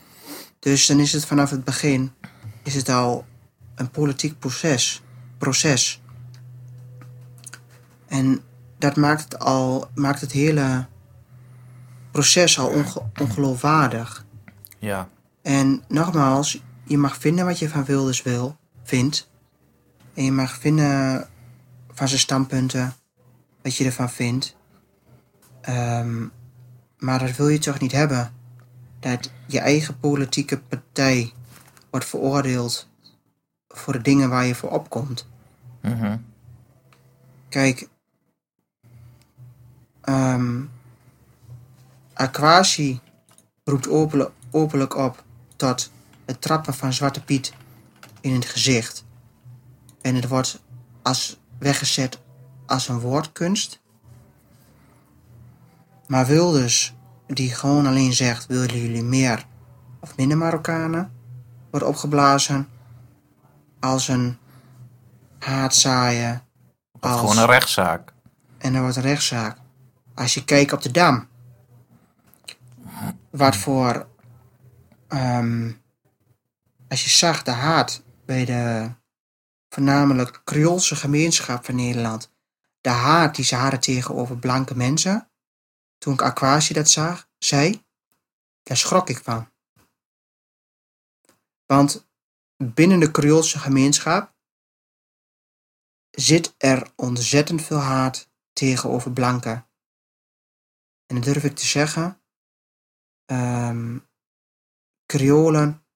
Dus dan is het vanaf het begin is het al een politiek proces. Proces. En dat maakt het, al, maakt het hele proces al onge- ongeloofwaardig. Ja, En nogmaals, je mag vinden wat je van Wilders wil, vindt. En je mag vinden van zijn standpunten wat je ervan vindt. Ehm, maar dat wil je toch niet hebben? Dat je eigen politieke partij wordt veroordeeld voor de dingen waar je voor opkomt. Mhm. Kijk, ehm Aquasi roept openlijk, openlijk op tot het trappen van Zwarte Piet in het gezicht. En het wordt als weggezet als een woordkunst. Maar Wilders, die gewoon alleen zegt, willen jullie meer of minder Marokkanen, wordt opgeblazen als een haatzaaien. Als- gewoon een rechtszaak. en er wordt een rechtszaak. Als je kijkt op de Dam, wat voor, ehm, als je zag de haat bij de voornamelijk Creoolse gemeenschap van Nederland, de haat die ze hadden tegenover blanke mensen, toen ik Aquasi dat zag, zei, daar schrok ik van. Want binnen de Creoolse gemeenschap zit er ontzettend veel haat tegenover blanken. En dat durf ik te zeggen. ehm Creolen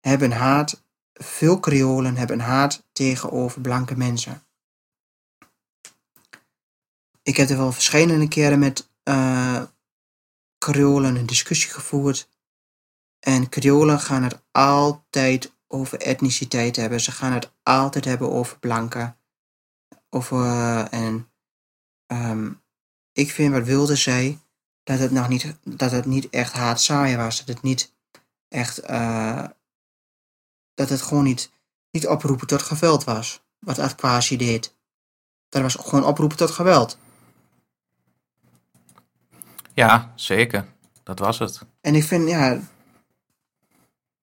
hebben haat, veel Creolen hebben haat tegenover blanke mensen. Ik heb er wel verschillende keren met eh Creolen een discussie gevoerd. En Creolen gaan het altijd over etniciteit hebben. Ze gaan het altijd hebben over blanken. Over, eh, en ehm, ik vind wat Wilde zei, dat het nog niet, dat het niet echt haatzaaien was. Dat het niet echt, eh, dat het gewoon niet niet oproepen tot geweld was. Wat Aquasi deed. Dat was gewoon oproepen tot geweld. Ja, zeker. Dat was het. En ik vind, ja.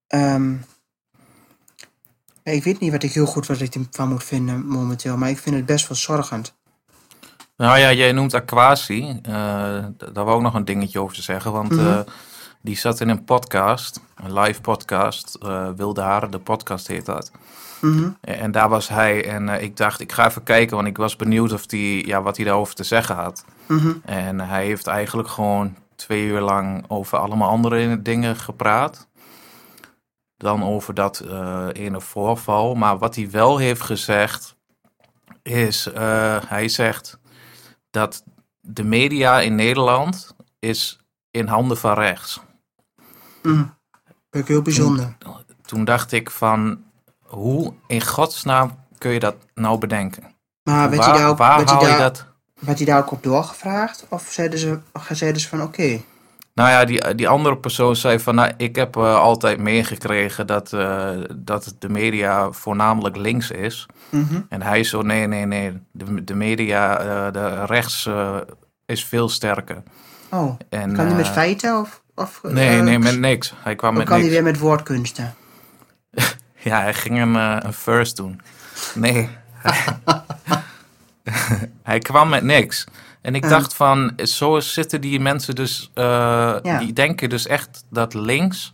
ehm, ja, ik weet niet wat ik heel goed wat ik ervan moet vinden momenteel, maar ik vind het best wel zorgend. Nou ja, jij noemt Aquasi. eh, daar wou ik nog een dingetje over te zeggen. Want Mhm. eh, die zat in een podcast, een live podcast. eh, Wilde Haren, de podcast heet dat. Mhm. En daar was hij. En ik dacht, ik ga even kijken, want ik was benieuwd of die, ja, wat hij daarover te zeggen had. Mhm. En hij heeft eigenlijk gewoon twee uur lang over allemaal andere dingen gepraat. Dan over dat eh, ene voorval. Maar wat hij wel heeft gezegd, is eh, hij zegt dat de media in Nederland is in handen van rechts. Mhm. Vind ik heel bijzonder. Toen dacht ik van, hoe in godsnaam kun je dat nou bedenken? Maar werd waar hij daar ook, waar werd hij haal je daar, dat? werd hij daar ook op doorgevraagd? Of zeiden ze, zeiden ze van oké? Nou ja, die, die andere persoon zei van, nou, ik heb eh, altijd meegekregen dat, eh, dat de media voornamelijk links is. Mhm. En hij zo, nee, nee, nee, de, de media, eh, de rechts is veel sterker. Oh, En, kan hij met feiten of... of Nee, nee, met niks. Hij kwam met kan hij weer met woordkunsten? <laughs> Ja, hij ging een, een first doen. Nee. <laughs> <laughs> hij kwam met niks. En ik dacht van, zo zitten die mensen dus, eh, Ja. die denken dus echt dat links,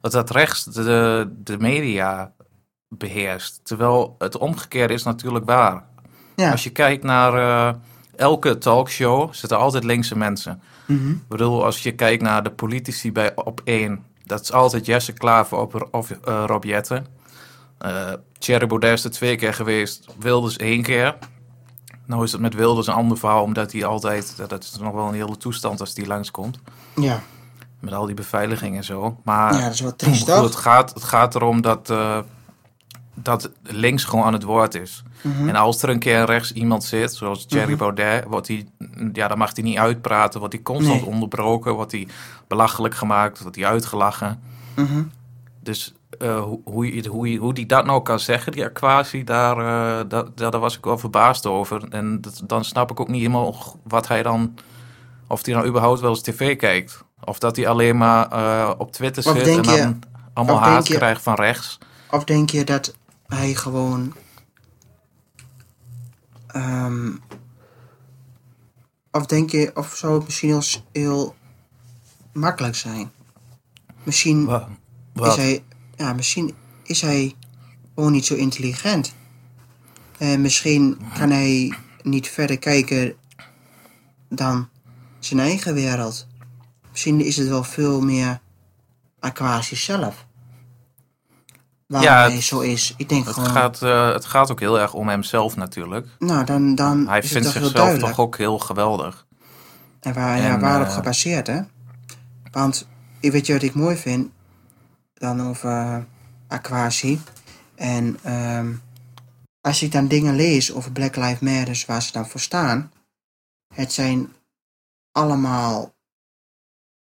dat dat rechts de, de media beheerst. Terwijl het omgekeerde is natuurlijk waar. Ja. Als je kijkt naar eh, elke talkshow, zitten altijd linkse mensen. Mhm. Ik bedoel, als je kijkt naar de politici bij op één, dat is altijd Jesse Klaver of, of eh, Rob Jetten. Eh Thierry Baudet is er twee keer geweest, Wilders één keer. Nou is het met Wilders een ander verhaal, omdat hij altijd, dat- dat is nog wel een hele toestand als die langskomt. Ja. Met al die beveiliging en zo. Maar ja, dat is wel triest, goed, het, gaat, het gaat erom dat, eh, dat links gewoon aan het woord is. Mhm. En als er een keer rechts iemand zit, zoals Thierry Mhm. Baudet, wordt hij, ja, dan mag hij niet uitpraten, wordt hij constant Nee. onderbroken, wordt hij belachelijk gemaakt, wordt hij uitgelachen. Mhm. Dus eh, hoe, hoe, hoe, hoe die dat nou kan zeggen, die Aquasi, daar, eh, dat, daar was ik wel verbaasd over. En dat, dan snap ik ook niet helemaal wat hij dan, of hij dan überhaupt wel eens tv kijkt. Of dat hij alleen maar eh, op Twitter zit en je- dan allemaal haat je- krijgt van rechts. Of denk je dat hij gewoon. ehm, of denk je, of zou het misschien heel, heel makkelijk zijn? Misschien Wat? is hij, ja, misschien is hij gewoon niet zo intelligent. En misschien kan hij niet verder kijken dan zijn eigen wereld. Misschien is het wel veel meer Aquasi zelf. Waarom Ja, hij zo is. Ik denk Het gewoon, gaat, eh, het gaat ook heel erg om hemzelf natuurlijk. nou dan, dan Hij is het vindt zichzelf toch ook heel geweldig. En, waar, ja, waarop eh, gebaseerd, hè? Want, weet je wat ik mooi vind? Dan over uh, Aquasi. En ehm, als ik dan dingen lees over Black Lives Matter, waar ze dan voor staan. Het zijn allemaal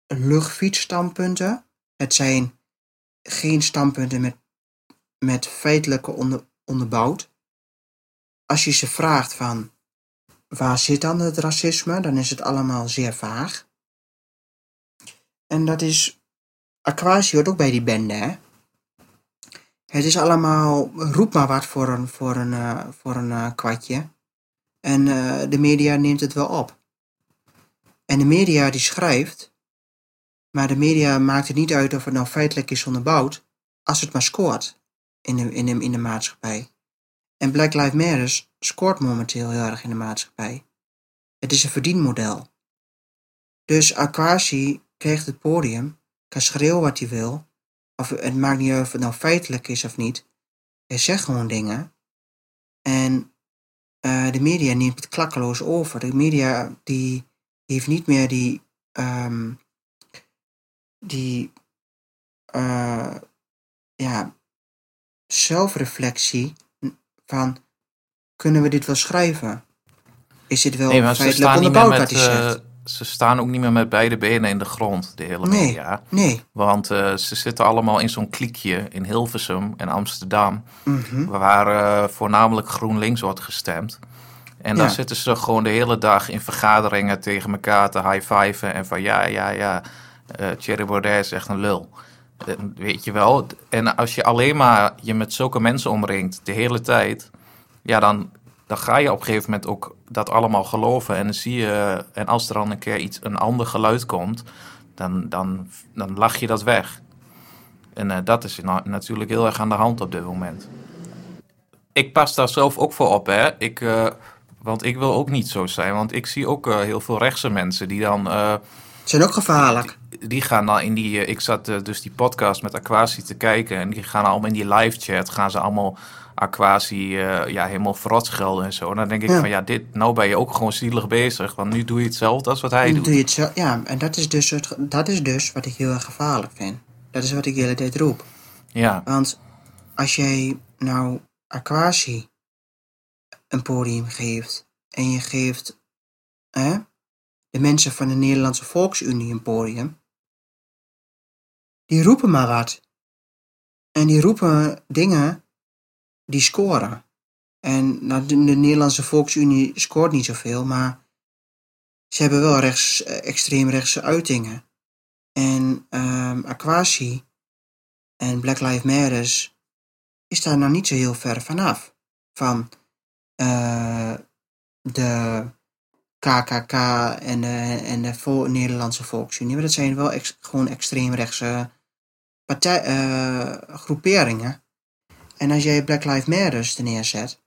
luchtfietsstandpunten. Het zijn geen standpunten met, met feitelijke onder, onderbouwd. Als je ze vraagt van waar zit dan het racisme, dan is het allemaal zeer vaag. En dat is. Aquasi hoort ook bij die bende, hè? Het is allemaal. roep maar wat voor een, voor een, eh, voor een eh, kwartje. En eh, de media neemt het wel op. En de media die schrijft. Maar de media maakt het niet uit of het nou feitelijk is onderbouwd. Als het maar scoort in de, in in de maatschappij. En Black Lives Matter scoort momenteel heel erg in de maatschappij. Het is een verdienmodel. Dus Aquasi krijgt het podium, kan schreeuwen wat hij wil. Of het maakt niet uit of het nou feitelijk is of niet. Hij zegt gewoon dingen. En eh, de media neemt het klakkeloos over. De media die, heeft niet meer die, ehm, die eh, ja, zelfreflectie van kunnen we dit wel schrijven? Is dit wel Nee, feitelijk onderbouwd wat hij zegt? Ze staan ook niet meer met beide benen in de grond, de hele Nee. media. Nee. Want eh, ze zitten allemaal in zo'n kliekje in Hilversum en Amsterdam, Mhm. waar eh, voornamelijk GroenLinks wordt gestemd. En dan Ja. zitten ze gewoon de hele dag in vergaderingen tegen elkaar te high-fiven en van ja, ja, ja, eh Thierry Baudet is echt een lul. Weet je wel? En als je alleen maar je met zulke mensen omringt de hele tijd, ja, dan, dan ga je op een gegeven moment ook dat allemaal geloven. En dan zie je, en als er dan een keer iets, een ander geluid komt, dan, dan, dan lach je dat weg. En eh, dat is na- natuurlijk heel erg aan de hand op dit moment. Ik pas daar zelf ook voor op, hè. Ik, eh, want ik wil ook niet zo zijn. Want ik zie ook eh, heel veel rechtse mensen die dan... Zijn ook gevaarlijk. die gaan dan in die... ik zat dus die podcast met Aquasi te kijken. En die gaan allemaal in die live chat. Gaan ze allemaal Aquasi eh, ja, helemaal verrot schelden en zo. Dan denk ik Ja. van ja, dit, nou ben je ook gewoon zielig bezig. Want nu doe je hetzelfde als wat hij doet. doe je het zo. Ja, en dat is, dus het, dat is dus wat ik heel erg gevaarlijk vind. Dat is wat ik de hele tijd roep. Ja, Want als jij nou Aquasi een podium geeft en je geeft hè, de mensen van de Nederlandse Volksunie een podium, die roepen maar wat. En die roepen dingen die scoren. En nou, de, de Nederlandse Volksunie scoort niet zoveel, maar ze hebben wel rechts, eh, extreemrechtse uitingen. En ehm Aquasi en Black Lives Matter is daar nou niet zo heel ver vanaf. Van eh, de KKK en de, en de Nederlandse Volksunie. Maar dat zijn wel gewoon extreemrechtse partij, eh, groeperingen. En als jij Black Lives Matter er neerzet,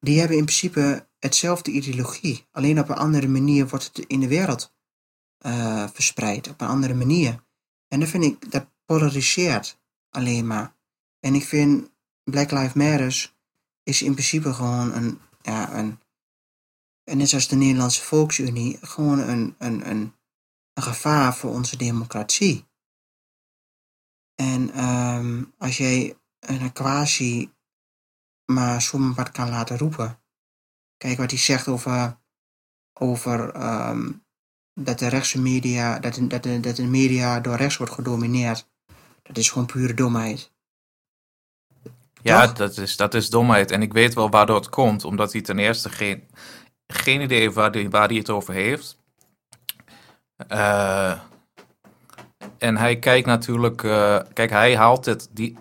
die hebben in principe hetzelfde ideologie. Alleen op een andere manier wordt het in de wereld eh, verspreid. Op een andere manier. En dat vind ik, dat polariseert alleen maar. En ik vind Black Lives Matter is in principe gewoon een, ja, een, en net zoals de Nederlandse Volksunie, gewoon een, een, een, een gevaar voor onze democratie. En ehm, als jij een quasi maar zomaar wat kan laten roepen. Kijk wat hij zegt over, over ehm, dat de rechtse media, dat de, dat, de, dat de media door rechts wordt gedomineerd. Dat is gewoon pure domheid. ja Toch? dat, is, dat is domheid. En ik weet wel waardoor het komt. Omdat hij ten eerste geen, geen idee heeft waar hij waar die het over heeft. Eh, en hij kijkt natuurlijk... eh, kijk, hij haalt het... Die,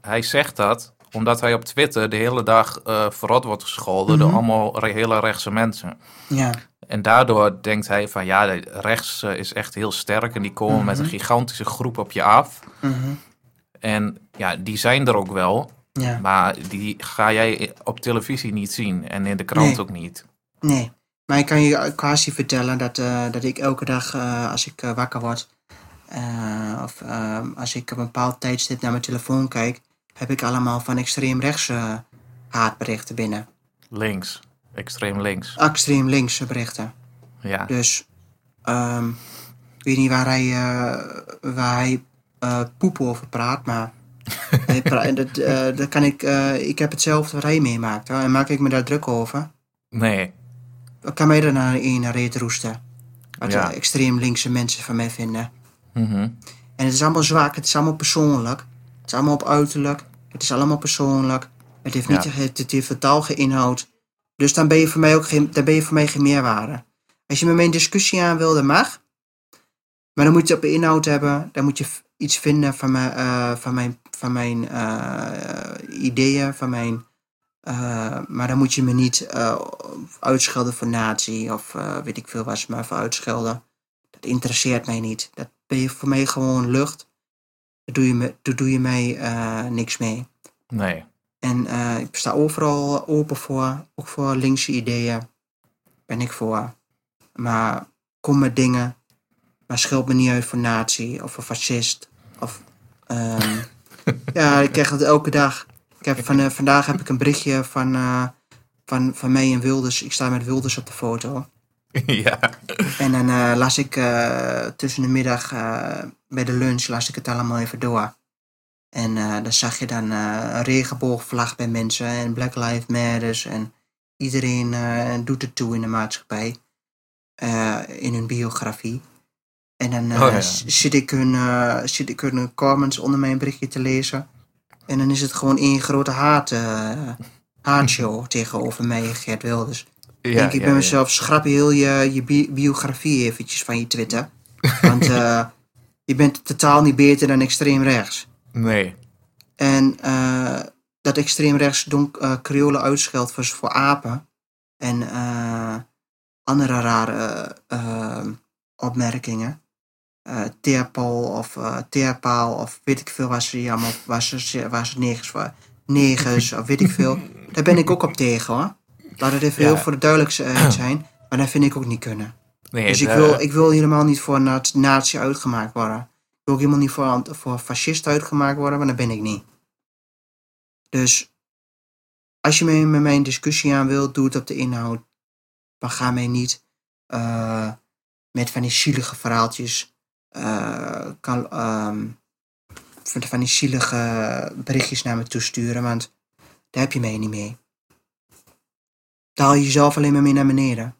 hij, zegt dat omdat hij op Twitter de hele dag eh verrot wordt gescholden door Mhm. allemaal re- hele rechtse mensen. Ja, En daardoor denkt hij van ja, de rechts eh, is echt heel sterk en die komen met een Mhm. gigantische groep op je af. mhm, En ja, die zijn er ook wel, ja. maar die ga jij op televisie niet zien en in de krant Nee. ook niet. Nee, maar ik kan je quasi vertellen dat, eh, dat ik elke dag als ik wakker word, eh, of ehm, als ik op een bepaald tijdstip naar mijn telefoon kijk, heb ik allemaal van extreem rechtse haatberichten binnen. Links, extreem links. Extreem linkse berichten. Ja, Dus ehm, ik weet niet waar hij, eh, waar hij eh, poep over praat, maar <laughs> hij pra- dat, eh, dat kan ik, eh, ik heb hetzelfde wat hij meemaakt. Hoor. En maak ik me daar druk over. nee, kan mij er naar een reet roesten? Wat Ja. extreem linkse mensen van mij vinden. Mhm. En het is allemaal zwak, het is allemaal persoonlijk. Het is allemaal op uiterlijk. Het is allemaal persoonlijk. Het heeft, niet, Ja. het, het heeft geen inhoud. Dus dan ben je voor mij ook geen, dan ben je voor mij geen meerwaarde. Als je met mij een discussie aan wil, dat mag. Maar dan moet je het op inhoud hebben. Dan moet je iets vinden van mijn, eh, van mijn, van mijn eh, ideeën, van mijn... eh, maar dan moet je me niet uitschelden voor nazi of weet ik veel wat ze maar voor uitschelden. Dat interesseert mij niet. Dat ben je voor mij gewoon lucht. Daar doe je, me, daar doe je mij eh, niks mee. nee. En eh, ik sta overal open voor, ook voor linkse ideeën. Ben ik voor. Maar kom met dingen. Maar scheld me niet uit voor nazi of voor fascist. Of, ehm, <laughs> ja, ik krijg het elke dag. Ik heb van, eh, vandaag heb ik een berichtje van, van, van mij en Wilders. Ik sta met Wilders op de foto. <laughs> ja, En dan eh, las ik eh, tussen de middag eh, bij de lunch las ik het allemaal even door. En dan zag je dan een regenboogvlag bij mensen en Black Lives Matter en iedereen doet het toe in de maatschappij. in hun biografie. En dan Oh, ja. zit, ik hun, zit ik hun comments onder mijn berichtje te lezen. En dan is het gewoon één grote haat, haatshow <laughs> tegenover mij en Gert Wilders. Ja, denk ik ja, bij mezelf, schrap heel je, je bi- biografie eventjes van je Twitter. Want <laughs> eh, je bent totaal niet beter dan extreem rechts. Nee. En eh, dat extreem rechts donk, eh Creolen uitscheldt voor, voor apen. En andere rare opmerkingen. Teerpal of eh teerpaal of weet ik veel waar ze allemaal, waar ze, waar ze negers, waar, negers of weet ik veel. Daar ben ik ook op tegen hoor. Laat het even heel voor de duidelijkheid <clears throat> zijn. Maar dat vind ik ook niet kunnen. nee Dus ik wil, ik wil helemaal niet voor na- nazi uitgemaakt worden. Ik wil ook helemaal niet voor, voor fascist uitgemaakt worden, want dat ben ik niet. Dus als je mee, met mij een discussie aan wilt, doe het op de inhoud. Maar ga mij niet eh, met van die zielige verhaaltjes, eh, kan, ehm, van van die zielige berichtjes naar me toesturen, want daar heb je mij niet mee. Daar je jezelf alleen maar mee naar beneden.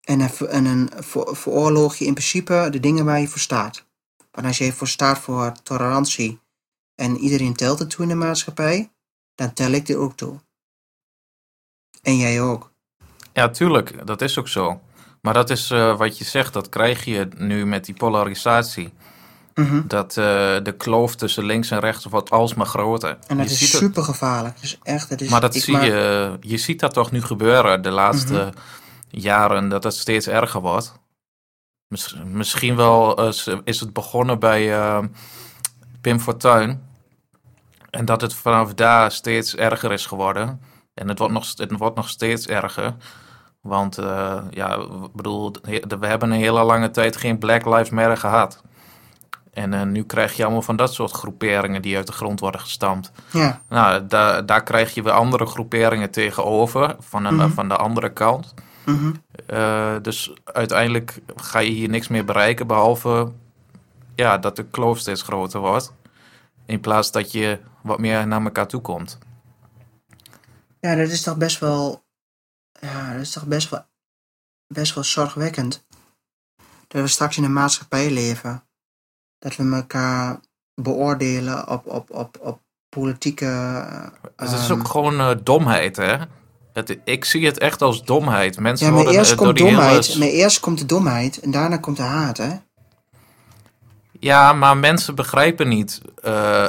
En ver- en dan ver- je in principe de dingen waar je voor staat. Want als je voor staat voor tolerantie en iedereen telt het toe in de maatschappij, dan tel ik dit ook toe. En jij ook. Ja, tuurlijk, dat is ook zo. Maar dat is eh, wat je zegt, dat krijg je nu met die polarisatie. Mhm. Dat eh, de kloof tussen links en rechts wordt alsmaar groter. En dat je is het- super gevaarlijk. Is echt, dat is, maar dat zie je, je ziet dat toch nu gebeuren de laatste Mhm. jaren, dat het steeds erger wordt. Miss- misschien wel eh, is het begonnen bij eh, Pim Fortuyn. En dat het vanaf daar steeds erger is geworden. En het wordt nog, het wordt nog steeds erger. Want ja, bedoel, we hebben een hele lange tijd geen Black Lives Matter gehad. En eh, nu krijg je allemaal van dat soort groeperingen die uit de grond worden gestampt. Ja, Nou, daar, daar krijg je weer andere groeperingen tegenover, van, een, Mhm. van de andere kant. mhm. Eh, dus uiteindelijk ga je hier niks meer bereiken, behalve ja, dat de kloof steeds groter wordt. In plaats dat je wat meer naar elkaar toe komt. ja, dat is toch best wel, ja, dat is toch best wel, best wel zorgwekkend. Dat we straks in een maatschappij leven. Dat we elkaar beoordelen op, op, op, op politieke... het is ehm, ook gewoon eh, domheid, hè? Het, ik zie het echt als domheid. Mensen Ja, maar worden eerst eh, door komt die hele domheid. Maar eerst komt de domheid en daarna komt de haat, hè? Ja, maar mensen begrijpen niet. eh,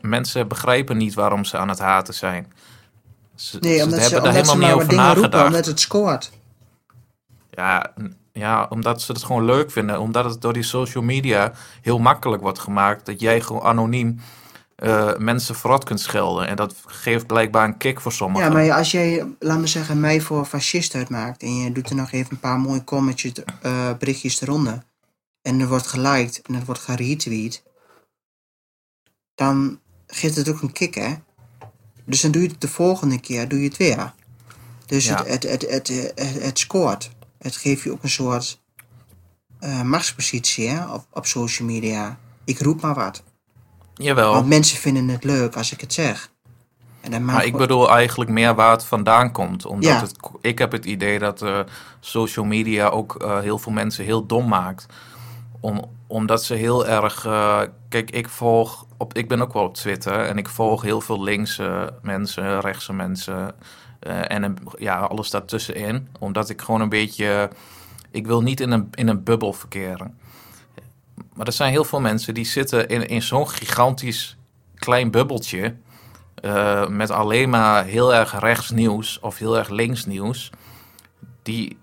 mensen begrijpen niet waarom ze aan het haten zijn. Ze, Nee, ze omdat hebben ze, daar omdat ze helemaal niet over dingen roepen, nagedacht. omdat het scoort. Ja, ja, omdat ze het gewoon leuk vinden. Omdat het door die social media heel makkelijk wordt gemaakt. Dat jij gewoon anoniem eh, mensen verrot kunt schelden. En dat geeft blijkbaar een kick voor sommigen. Ja, maar als jij, laat me zeggen, mij voor fascist uitmaakt en je doet er nog even een paar mooie commentjes, eh, berichtjes eronder en er wordt geliked en er wordt geretweet, dan geeft het ook een kick, hè? Dus dan doe je het de volgende keer, doe je het weer. Dus Ja. het, het, het, het, het, het scoort. Het geeft je ook een soort eh, machtspositie hè, op, op social media. Ik roep maar wat. Jawel. Want mensen vinden het leuk als ik het zeg. En dan Maar ik bedoel eigenlijk meer waar het vandaan komt. Omdat Ja. het, ik heb het idee dat eh, social media ook eh, heel veel mensen heel dom maakt. Om, omdat ze heel erg. kijk, ik volg. Op, ik ben ook wel op Twitter. En ik volg heel veel linkse mensen, rechtse mensen. Eh, en ja, alles daartussenin. Omdat ik gewoon een beetje. Ik wil niet in een, in een bubbel verkeren. Maar er zijn heel veel mensen die zitten in, in zo'n gigantisch klein bubbeltje. eh, met alleen maar heel erg rechts nieuws of heel erg links nieuws. Die,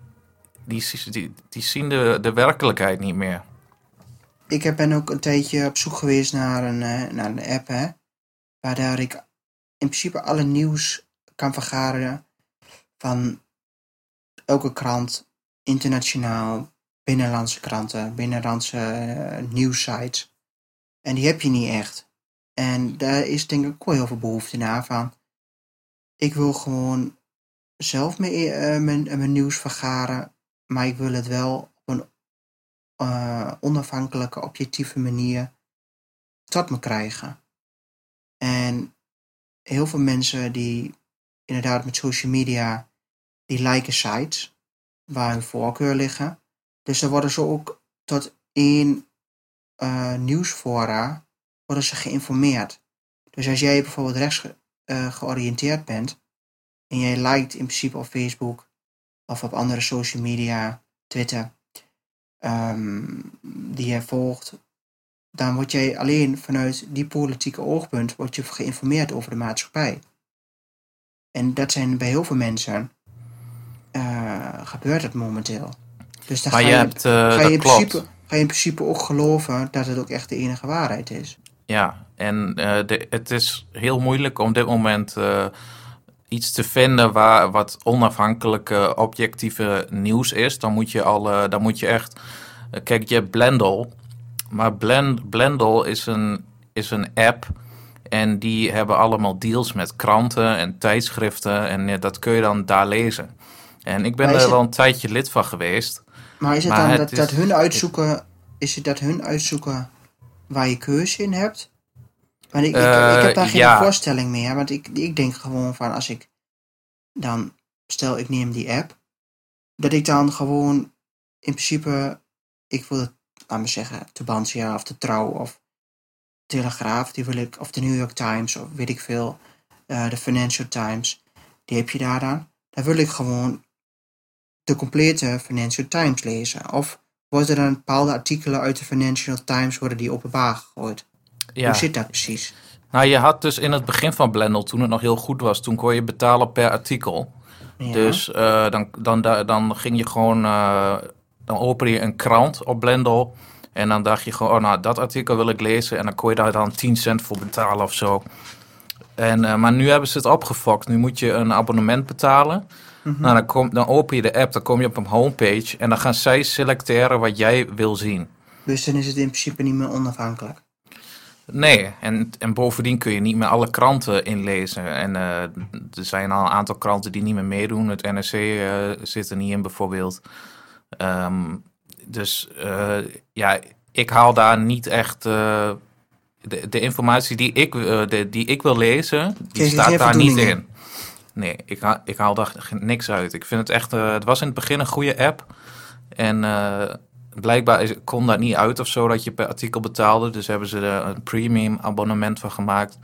die, die, zien de, de werkelijkheid niet meer. Ik ben ook een tijdje op zoek geweest naar een, eh, naar een app, hè. Waardoor ik in principe alle nieuws kan vergaren van elke krant, internationaal, binnenlandse kranten, binnenlandse eh, nieuwssites. En die heb je niet echt. En daar is denk ik ook heel veel behoefte naar van. Ik wil gewoon zelf mijn, eh, mijn, mijn nieuws vergaren, maar ik wil het wel op een eh, onafhankelijke, objectieve manier tot me krijgen. En heel veel mensen die inderdaad met social media, die liken sites. waar hun voorkeur liggen. Dus dan worden ze ook tot één uh, nieuwsfora worden ze geïnformeerd. Dus als jij bijvoorbeeld rechts ge, uh, georiënteerd bent en jij liked in principe op Facebook of op andere social media, Twitter, um, die jij volgt, dan word jij alleen vanuit die politieke oogpunt word je geïnformeerd over de maatschappij. En dat zijn bij heel veel mensen uh, gebeurt het momenteel. Dus dan maar ga je, hebt, uh, ga, je in klopt. principe, ga je in principe ook geloven dat het ook echt de enige waarheid is. Ja, en uh, de, het is heel moeilijk om dit moment iets te vinden waar wat onafhankelijke, objectieve nieuws is. Dan moet je al, dan moet je echt. kijk, je hebt Blendle, maar Blend, Blendle is een, is een app. En die hebben allemaal deals met kranten en tijdschriften. En dat kun je dan daar lezen. En ik ben er wel een tijdje lid van geweest. Maar is het maar dan het dat, is, hun uitzoeken. Is het dat hun uitzoeken waar je keuze in hebt? Maar ik, uh, ik, heb daar geen ja. voorstelling meer. Want ik, ik denk gewoon van als ik dan. Stel ik neem die app. Dat ik dan gewoon in principe. Ik wil het, laat me zeggen, Tubantia of de Trouw of Telegraaf, die wil ik, of de New York Times, of weet ik veel, uh, de Financial Times, die heb je daar dan. Dan wil ik gewoon de complete Financial Times lezen. Of worden er dan bepaalde artikelen uit de Financial Times worden die openbaar gegooid? Ja. Hoe zit dat precies? Nou, je had dus in het begin van Blendle, toen het nog heel goed was, toen kon je betalen per artikel. Ja. Dus uh, dan, dan, dan ging je gewoon, uh, dan open je een krant op Blendle. En dan dacht je gewoon, oh nou, dat artikel wil ik lezen. En dan kon je daar dan 10 cent voor betalen of zo. En, uh, maar nu hebben ze het opgefokt. Nu moet je een abonnement betalen. Mm -hmm. Nou, dan, kom, dan open je de app, dan kom je op een homepage. En dan gaan zij selecteren wat jij wil zien. Dus dan is het in principe niet meer onafhankelijk? Nee, en, en bovendien kun je niet meer alle kranten inlezen. En uh, er zijn al een aantal kranten die niet meer meedoen. Het NRC uh, zit er niet in bijvoorbeeld. Um, dus uh, ja, ik haal daar niet echt. Uh, de, de, informatie die ik, uh, de, die ik wil lezen, die staat daar niet in. Nee, ik haal, ik haal daar niks uit. Ik vind het echt. het was in het begin een goede app. En blijkbaar is, kon dat niet uit of zo dat je per artikel betaalde. Dus hebben ze er een premium abonnement van gemaakt.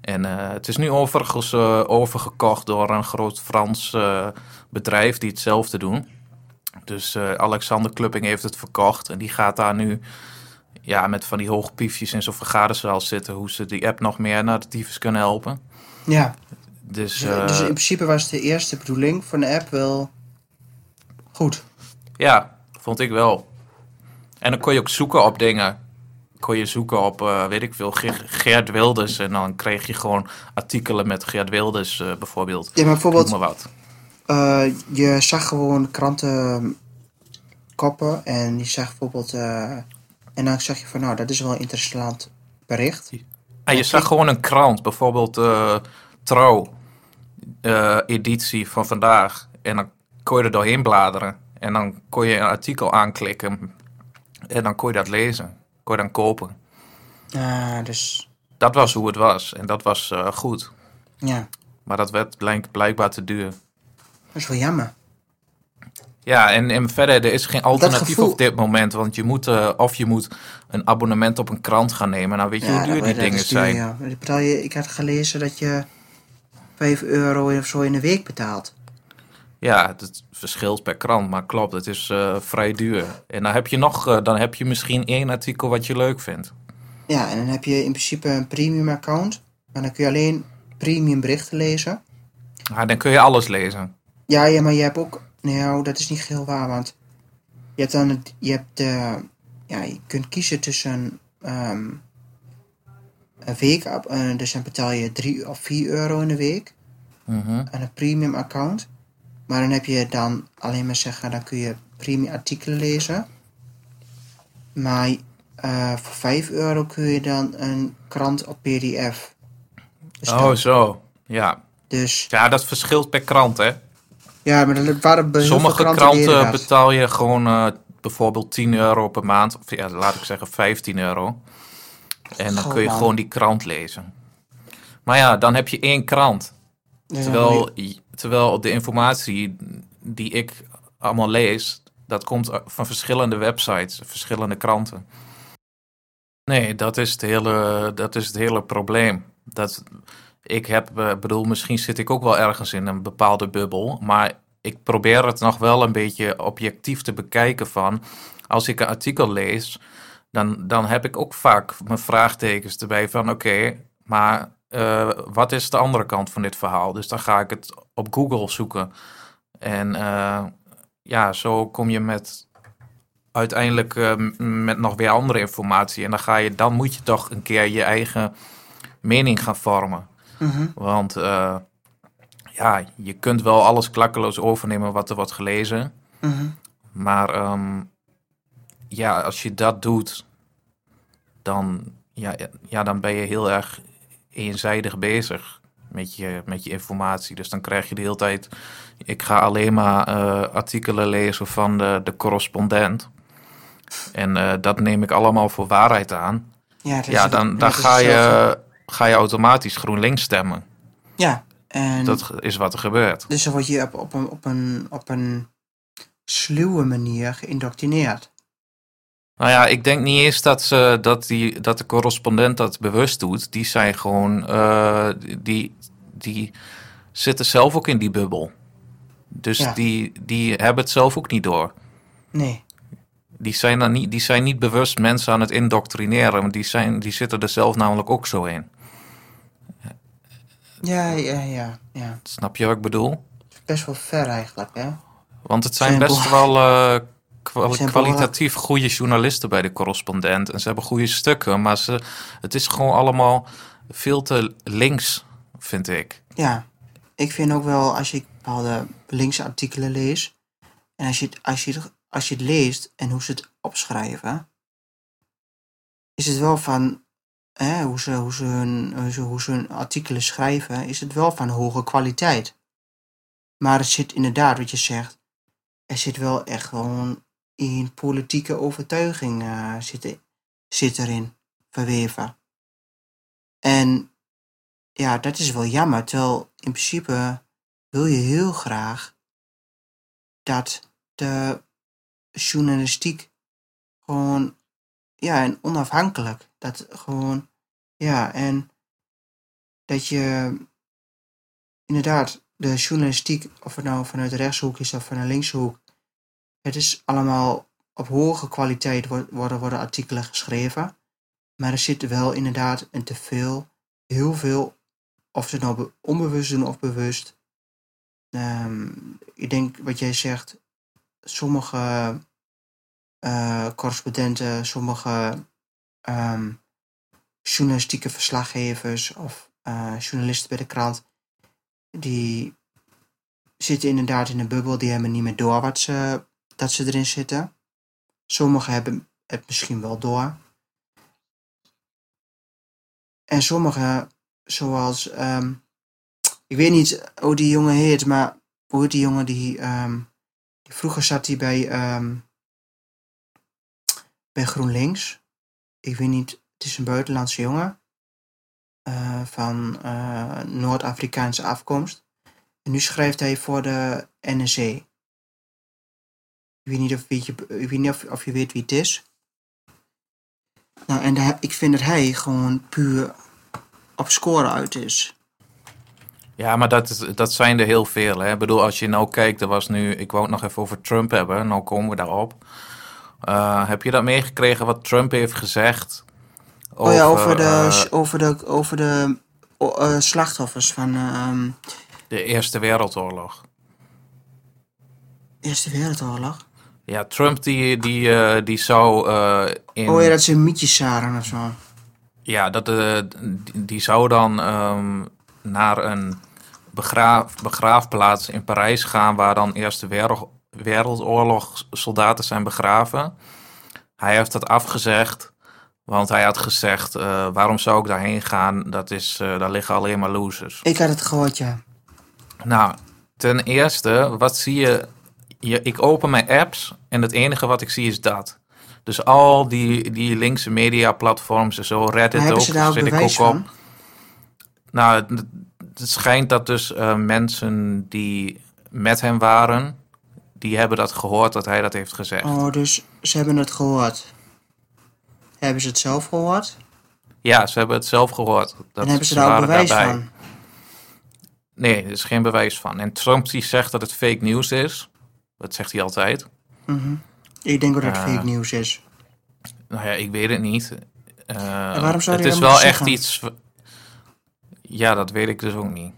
En het is nu overigens overgekocht door een groot Frans bedrijf die hetzelfde doen. Dus uh, Alexander Klupping heeft het verkocht. En die gaat daar nu ja, met van die hoge piefjes in zo'n vergaderzaal zitten. Hoe ze die app nog meer naar de tyfus kunnen helpen. Ja. Dus, uh, dus in principe was de eerste bedoeling van de app wel goed. Ja, vond ik wel. En dan kon je ook zoeken op dingen. Kon je zoeken op, uh, weet ik veel, Geert Wilders. En dan kreeg je gewoon artikelen met Geert Wilders bijvoorbeeld. Ja, maar bijvoorbeeld... Maar wat. Uh, je zag gewoon krantenkoppen en je zag bijvoorbeeld. Uh, en dan zag je van, nou, dat is wel een interessant bericht. En je zag gewoon een krant, bijvoorbeeld uh, Trouw, editie van vandaag. En dan kon je er doorheen bladeren. En dan kon je een artikel aanklikken. En dan kon je dat lezen. Kon je dan kopen. Ah, dus. Dat was hoe het was. En dat was goed. Ja. Maar dat werd blijk, blijkbaar te duur. Dat is wel jammer. Ja, en, en verder, er is geen alternatief gevoel... op dit moment. Want je moet, uh, of je moet een abonnement op een krant gaan nemen. Nou, weet je ja, hoe duur die dingen duur, zijn? Ja. Betaal je, ik had gelezen dat je 5 euro of zo in de week betaalt. Ja, het verschilt per krant, maar klopt, het is uh, vrij duur. En dan heb je nog, uh, dan heb je misschien één artikel wat je leuk vindt. Ja, en dan heb je in principe een premium account. En dan kun je alleen premium berichten lezen. Ah, dan kun je alles lezen. Ja, ja, maar je hebt ook... Nou, dat is niet geheel waar, want... Je hebt dan... Het, je hebt uh, Ja, je kunt kiezen tussen... Um, een week... Uh, dus dan betaal je 3 of 4 euro in de week. En een premium account. Maar dan heb je dan alleen maar zeggen... Dan kun je premium artikelen lezen. Maar uh, voor 5 euro kun je dan een krant op pdf. Dus oh, zo. Ja. Dus, ja, dat verschilt per krant, hè? Ja, maar er waren bij Sommige kranten, kranten betaal je gewoon uh, bijvoorbeeld 10 euro per maand. Of ja, laat ik zeggen 15 euro. En dan Goh, kun je man. gewoon die krant lezen. Maar ja, dan heb je één krant. Ja, Terwijl, terwijl de informatie die ik allemaal lees, dat komt van verschillende websites, verschillende kranten. Nee, dat is het hele, dat is het hele probleem. Dat, ik heb, eh, bedoel, misschien zit ik ook wel ergens in een bepaalde bubbel, maar ik probeer het nog wel een beetje objectief te bekijken van, als ik een artikel lees, dan, dan heb ik ook vaak mijn vraagtekens erbij van, oké, maar uh, wat is de andere kant van dit verhaal? Dus dan ga ik het op Google zoeken. En uh, ja, zo kom je met uiteindelijk met nog weer andere informatie. En dan, ga je, dan moet je toch een keer je eigen mening gaan vormen. Mhm. Want ja, je kunt wel alles klakkeloos overnemen wat er wordt gelezen. Mhm. Maar um, ja, als je dat doet, dan, ja, ja, dan ben je heel erg eenzijdig bezig met je, met je informatie. Dus dan krijg je de hele tijd. Ik ga alleen maar uh, artikelen lezen van de, de correspondent. En uh, dat neem ik allemaal voor waarheid aan. Ja, ja dan, dan ga, je, ga je automatisch GroenLinks stemmen. Ja, en. Dat is wat er gebeurt. Dus dan word je op, op, een, op, een, op een sluwe manier geïndoctrineerd. Nou ja, ik denk niet eens dat, ze, dat, die, dat de correspondent dat bewust doet. Die zijn gewoon, uh, die, die zitten zelf ook in die bubbel. Dus Ja. die, die hebben het zelf ook niet door. Nee. Die zijn, dan niet, die zijn niet bewust mensen aan het indoctrineren. Want die, zijn, die zitten er zelf namelijk ook zo in. Ja, ja, ja, ja. Snap je wat ik bedoel? Best wel ver eigenlijk, hè? Want het zijn best wel eh, kwalitatief goede journalisten bij de correspondent. En ze hebben goede stukken, maar ze, het is gewoon allemaal veel te links, vind ik. Ja. Ik vind ook wel, als ik bepaalde linkse artikelen lees... en als je, het, als, je het, als je het leest en hoe ze het opschrijven... is het wel van... Hè, hoe, ze, hoe, ze hun, ze, hoe ze hun artikelen schrijven... is het wel van hoge kwaliteit. Maar het zit inderdaad, wat je zegt... er zit wel echt gewoon een politieke overtuiging eh, zit, zit erin verweven. En ja, dat is wel jammer. Terwijl in principe wil je heel graag dat de journalistiek gewoon, ja, en onafhankelijk, dat gewoon, ja, en dat je inderdaad de journalistiek, of het nou vanuit de rechtshoek is of vanuit de linkshoek, het is allemaal op hoge kwaliteit wo- worden, worden artikelen geschreven. Maar er zit wel inderdaad een te veel, heel veel, of ze het nou be- onbewust doen of bewust. Ehm, ik denk wat jij zegt, sommige eh, correspondenten, sommige ehm, journalistieke verslaggevers of eh, journalisten bij de krant, die zitten inderdaad in een bubbel, die hebben niet meer door wat ze, dat ze erin zitten. Sommigen hebben het misschien wel door. En sommigen, zoals, ehm, ik weet niet hoe die jongen heet, maar hoe heet die jongen die, ehm, vroeger zat hij bij, ehm, bij GroenLinks. Ik weet niet, het is een buitenlandse jongen eh, van eh, Noord-Afrikaanse afkomst. En nu schrijft hij voor de NSC. Ik weet niet of, je, weet niet of, je weet wie het is. Nou, en ik vind dat hij gewoon puur op scoren uit is. Ja, maar dat, dat zijn er heel veel. Hè? Ik bedoel, als je nou kijkt, er was nu, ik wou het nog even over Trump hebben, nou komen we daarop. Eh, heb je dat meegekregen wat Trump heeft gezegd? Oh ja, over de, eh, over de, over de o- eh, slachtoffers van ehm de Eerste Wereldoorlog. Eerste Wereldoorlog. Ja, Trump die, die, eh, die zou eh, in... Oh ja, dat ze mietjes zagen of zo. Ja, dat, eh, die, die zou dan ehm, naar een begraaf, begraafplaats in Parijs gaan... waar dan Eerste Wereld, Wereldoorlog soldaten zijn begraven. Hij heeft dat afgezegd, want hij had gezegd... eh, waarom zou ik daarheen gaan? Dat is, eh, daar liggen alleen maar losers. Ik had het gehoord, ja. Nou, ten eerste, wat zie je? je? Ik open mijn apps en het enige wat ik zie is dat. Dus al die, die linkse mediaplatforms en zo, Reddit hebben ook, ze daar ook zit ik ook op. Nou, het, het schijnt dat dus eh, mensen die met hem waren, die hebben dat gehoord dat hij dat heeft gezegd. Oh, dus ze hebben het gehoord. Hebben ze het zelf gehoord? Ja, ze hebben het zelf gehoord. Dat en hebben ze ze daar ook bewijs daarbij. van? Nee, er is geen bewijs van. En Trump die zegt dat het fake nieuws is. Dat zegt hij altijd. Mhm. Ik denk ook dat het Ah. fake nieuws is. Nou ja, ik weet het niet. Eh, waarom zou het is wel echt iets. Ja, dat weet ik dus ook niet.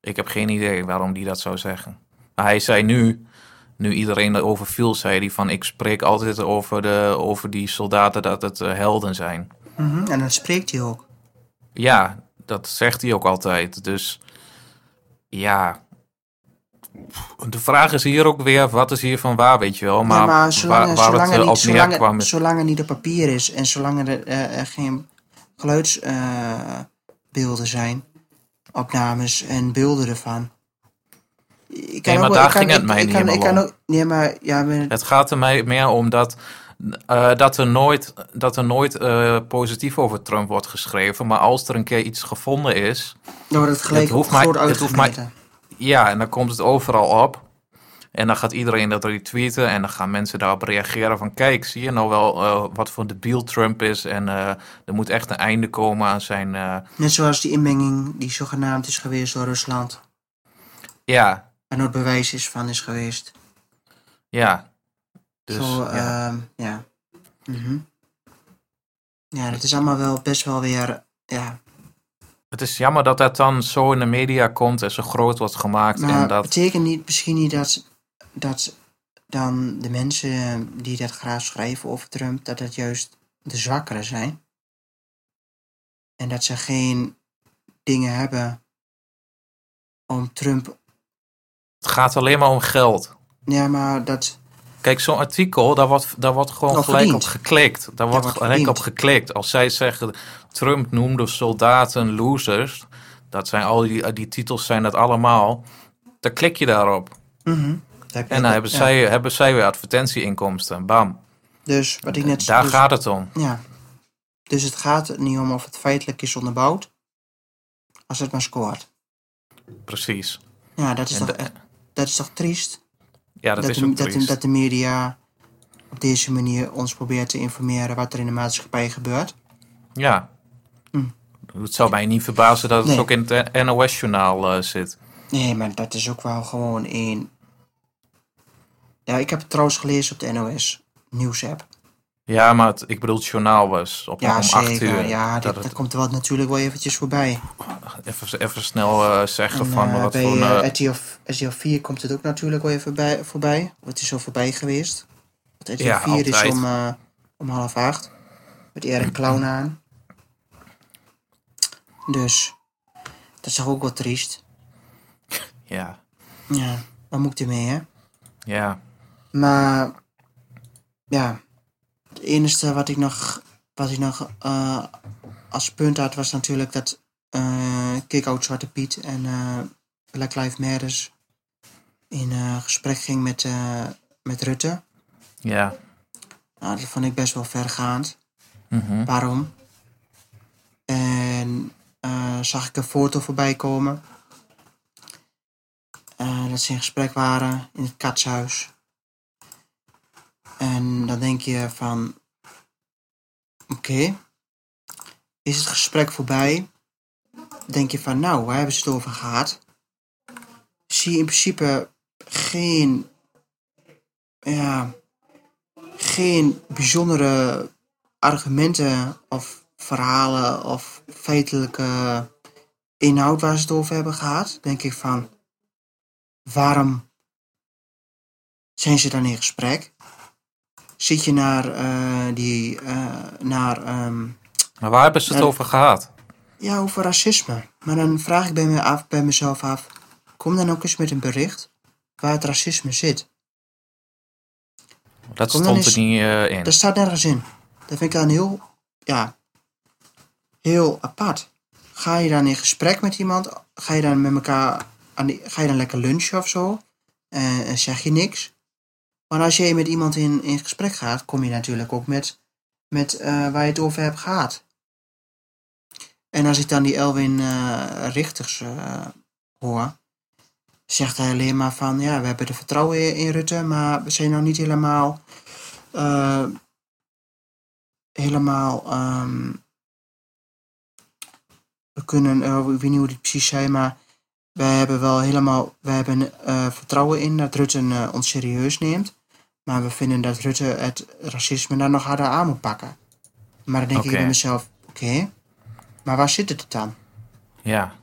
Ik heb geen idee waarom die dat zou zeggen. Maar hij zei nu, nu iedereen erover viel, zei hij van ik spreek altijd over, de, over die soldaten dat het eh, helden zijn. Mhm. En dan spreekt hij ook. Ja, dat zegt hij ook altijd. Dus ja. De vraag is hier ook weer, wat is hiervan waar, weet je wel? Maar, ja, maar zolang, waar, waar zolang, het eh, niet, op zolang, het, is- zolang het niet op papier is en zolang er, eh, er geen geluidsbeelden zijn, opnames en beelden ervan. Ik Nee, maar daar ik kan- ging het mij ik niet kan, ik kan om. ook, Nee, maar ja, maar, Het gaat er mij meer om dat, eh, dat er nooit, dat er nooit eh, positief over Trump wordt geschreven. Maar als er een keer iets gevonden is, dan wordt het gelijk Het hoeft het uitgemeten. ja, en dan komt het overal op. En dan gaat iedereen dat retweeten en dan gaan mensen daarop reageren van... kijk, zie je nou wel eh, wat voor debiel Trump is en er moet echt een einde komen aan zijn... Net zoals die inmenging die zogenaamd is geweest door Rusland. ja, Er bewijs is van is geweest. ja. Dus, Zo, ja. ja. ja. Mhm. Ja, dat is allemaal wel best wel weer, ja, Het is jammer dat dat dan zo in de media komt en zo groot wordt gemaakt. Maar en dat, betekent niet, misschien niet dat, dat dan de mensen die dat graag schrijven over Trump, dat dat juist de zwakkeren zijn? En dat ze geen dingen hebben om Trump. Het gaat alleen maar om geld. Ja, maar dat. Kijk, zo'n artikel, daar wordt, daar wordt gewoon gelijk verdiend. op geklikt. Daar wordt wordt gelijk verdiend. op geklikt. Als zij zeggen, Trump noemde soldaten losers. Dat zijn al die, die titels zijn dat allemaal. Dan klik je daarop. Mhm. En dan hebben, ja. zij, hebben zij weer advertentieinkomsten. Bam. Dus wat ik net. Daar dus, gaat het om. Ja. Dus het gaat niet om of het feitelijk is onderbouwd, als het maar scoort. Precies. Ja, dat is, En toch, de- dat is toch triest? Ja, dat, dat, is de, ook dat, de, triest. dat de media op deze manier ons probeert te informeren wat er in de maatschappij gebeurt. Ja. Hm. Het zou mij niet verbazen dat het Nee. ook in het NOS-journaal eh, zit. Nee, maar dat is ook wel gewoon een. Ja, ik heb het trouwens gelezen op de NOS nieuwsapp. Ja, maar het, ik bedoel, het journaal was op, Ja, om zeker. acht uur. ja, dat dat, het, dat komt er wel natuurlijk wel eventjes voorbij. even, even snel eh, zeggen En, van eh, wat bij voor... eh, RTL, RTL 4 komt het ook natuurlijk wel even bij, voorbij. Het is al voorbij geweest. Want RTL Ja, 4 is om, om half acht. Met Erik <clears throat> Clown aan. Dus, dat is toch ook wel triest. <laughs> ja, Ja, wat moet ik ermee, hè? ja. Maar ja, het enige wat ik nog, wat ik nog eh, als punt had was natuurlijk dat eh Kick-Out Zwarte Piet en eh, Black Lives Matter in gesprek ging met, met Rutte. Ja. Nou, dat vond ik best wel vergaand. mhm. Waarom? En zag ik een foto voorbij komen. Dat ze in gesprek waren in het katshuis. En dan denk je van... Oké. Is het gesprek voorbij? Denk je van, nou, waar hebben ze het over gehad? Zie je in principe geen... Ja... Geen bijzondere argumenten of verhalen of feitelijke inhoud waar ze het over hebben gehad, denk ik van waarom zijn ze dan in gesprek? Zit je naar eh, die eh, naar ehm, Maar waar hebben ze het over gehad? ja over racisme? Maar dan vraag ik bij, me af, bij mezelf af: kom dan ook eens met een bericht waar het racisme zit. Dat Kom stond er niet eh, in. Dat staat nergens in. Dat vind ik dan heel, ja, heel apart. Ga je dan in gesprek met iemand? Ga je dan met elkaar, aan die, ga je dan lekker lunchen of zo? En zeg je niks? Maar als je met iemand in, gesprek gaat, kom je natuurlijk ook met, met eh, waar je het over hebt gehad. En als ik dan die Elwin eh, Richters eh, hoor, zegt hij alleen maar van ja, we hebben er vertrouwen in, Rutte, maar we zijn nog niet helemaal. helemaal. ehm, we kunnen, ik weet niet hoe dit precies zei, maar wij hebben wel helemaal. Wij hebben vertrouwen in dat Rutte ons serieus neemt. Maar we vinden dat Rutte het racisme daar nog harder aan moet pakken. Maar dan denk ik bij mezelf: oké, maar waar zit het dan? Ja,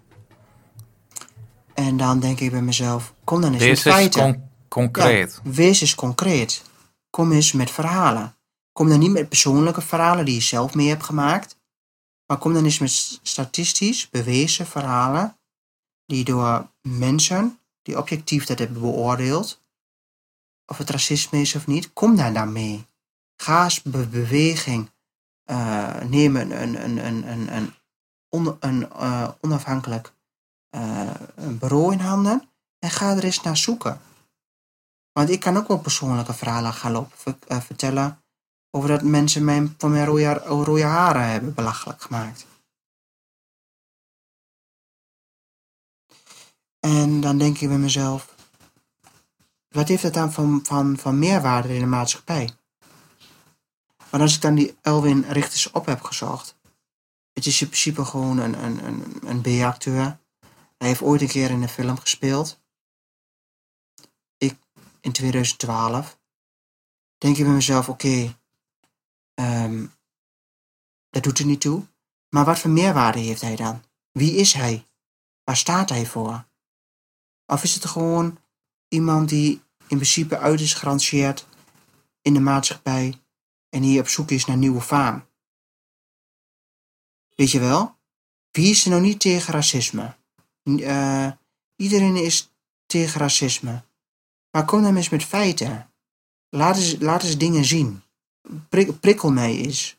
En dan denk ik bij mezelf: kom dan eens met feiten. con- concreet. Ja, wees eens concreet. Kom eens met verhalen. Kom dan niet met persoonlijke verhalen die je zelf mee hebt gemaakt. Maar kom dan eens met statistisch bewezen verhalen die door mensen die objectief dat hebben beoordeeld, of het racisme is of niet, kom daar dan mee. Ga be- beweging eh neem een, een, een, een, een, een, on- een eh, onafhankelijk eh, een bureau in handen en ga er eens naar zoeken. Want ik kan ook wel persoonlijke verhalen gaan lopen ver- vertellen over dat mensen mijn, van mijn rode, rode haren hebben belachelijk gemaakt. En dan denk ik bij mezelf, wat heeft dat dan van, van, van meerwaarde in de maatschappij? Want als ik dan die Elwin Richters op heb gezocht, het is in principe gewoon een, een, een, een B-acteur. Hij heeft ooit een keer in een film gespeeld. Ik in 2012. Denk ik bij mezelf, oké, ehm, dat doet er niet toe. Maar wat voor meerwaarde heeft hij dan? Wie is hij? Waar staat hij voor? Of is het gewoon iemand die in principe uit is geranceerd in de maatschappij en die op zoek is naar nieuwe faam? Weet je wel? Wie is er nou niet tegen racisme? Eh, iedereen is tegen racisme. Maar kom dan eens met feiten. Laat eens, laat eens dingen zien. Prik- prikkel mij eens.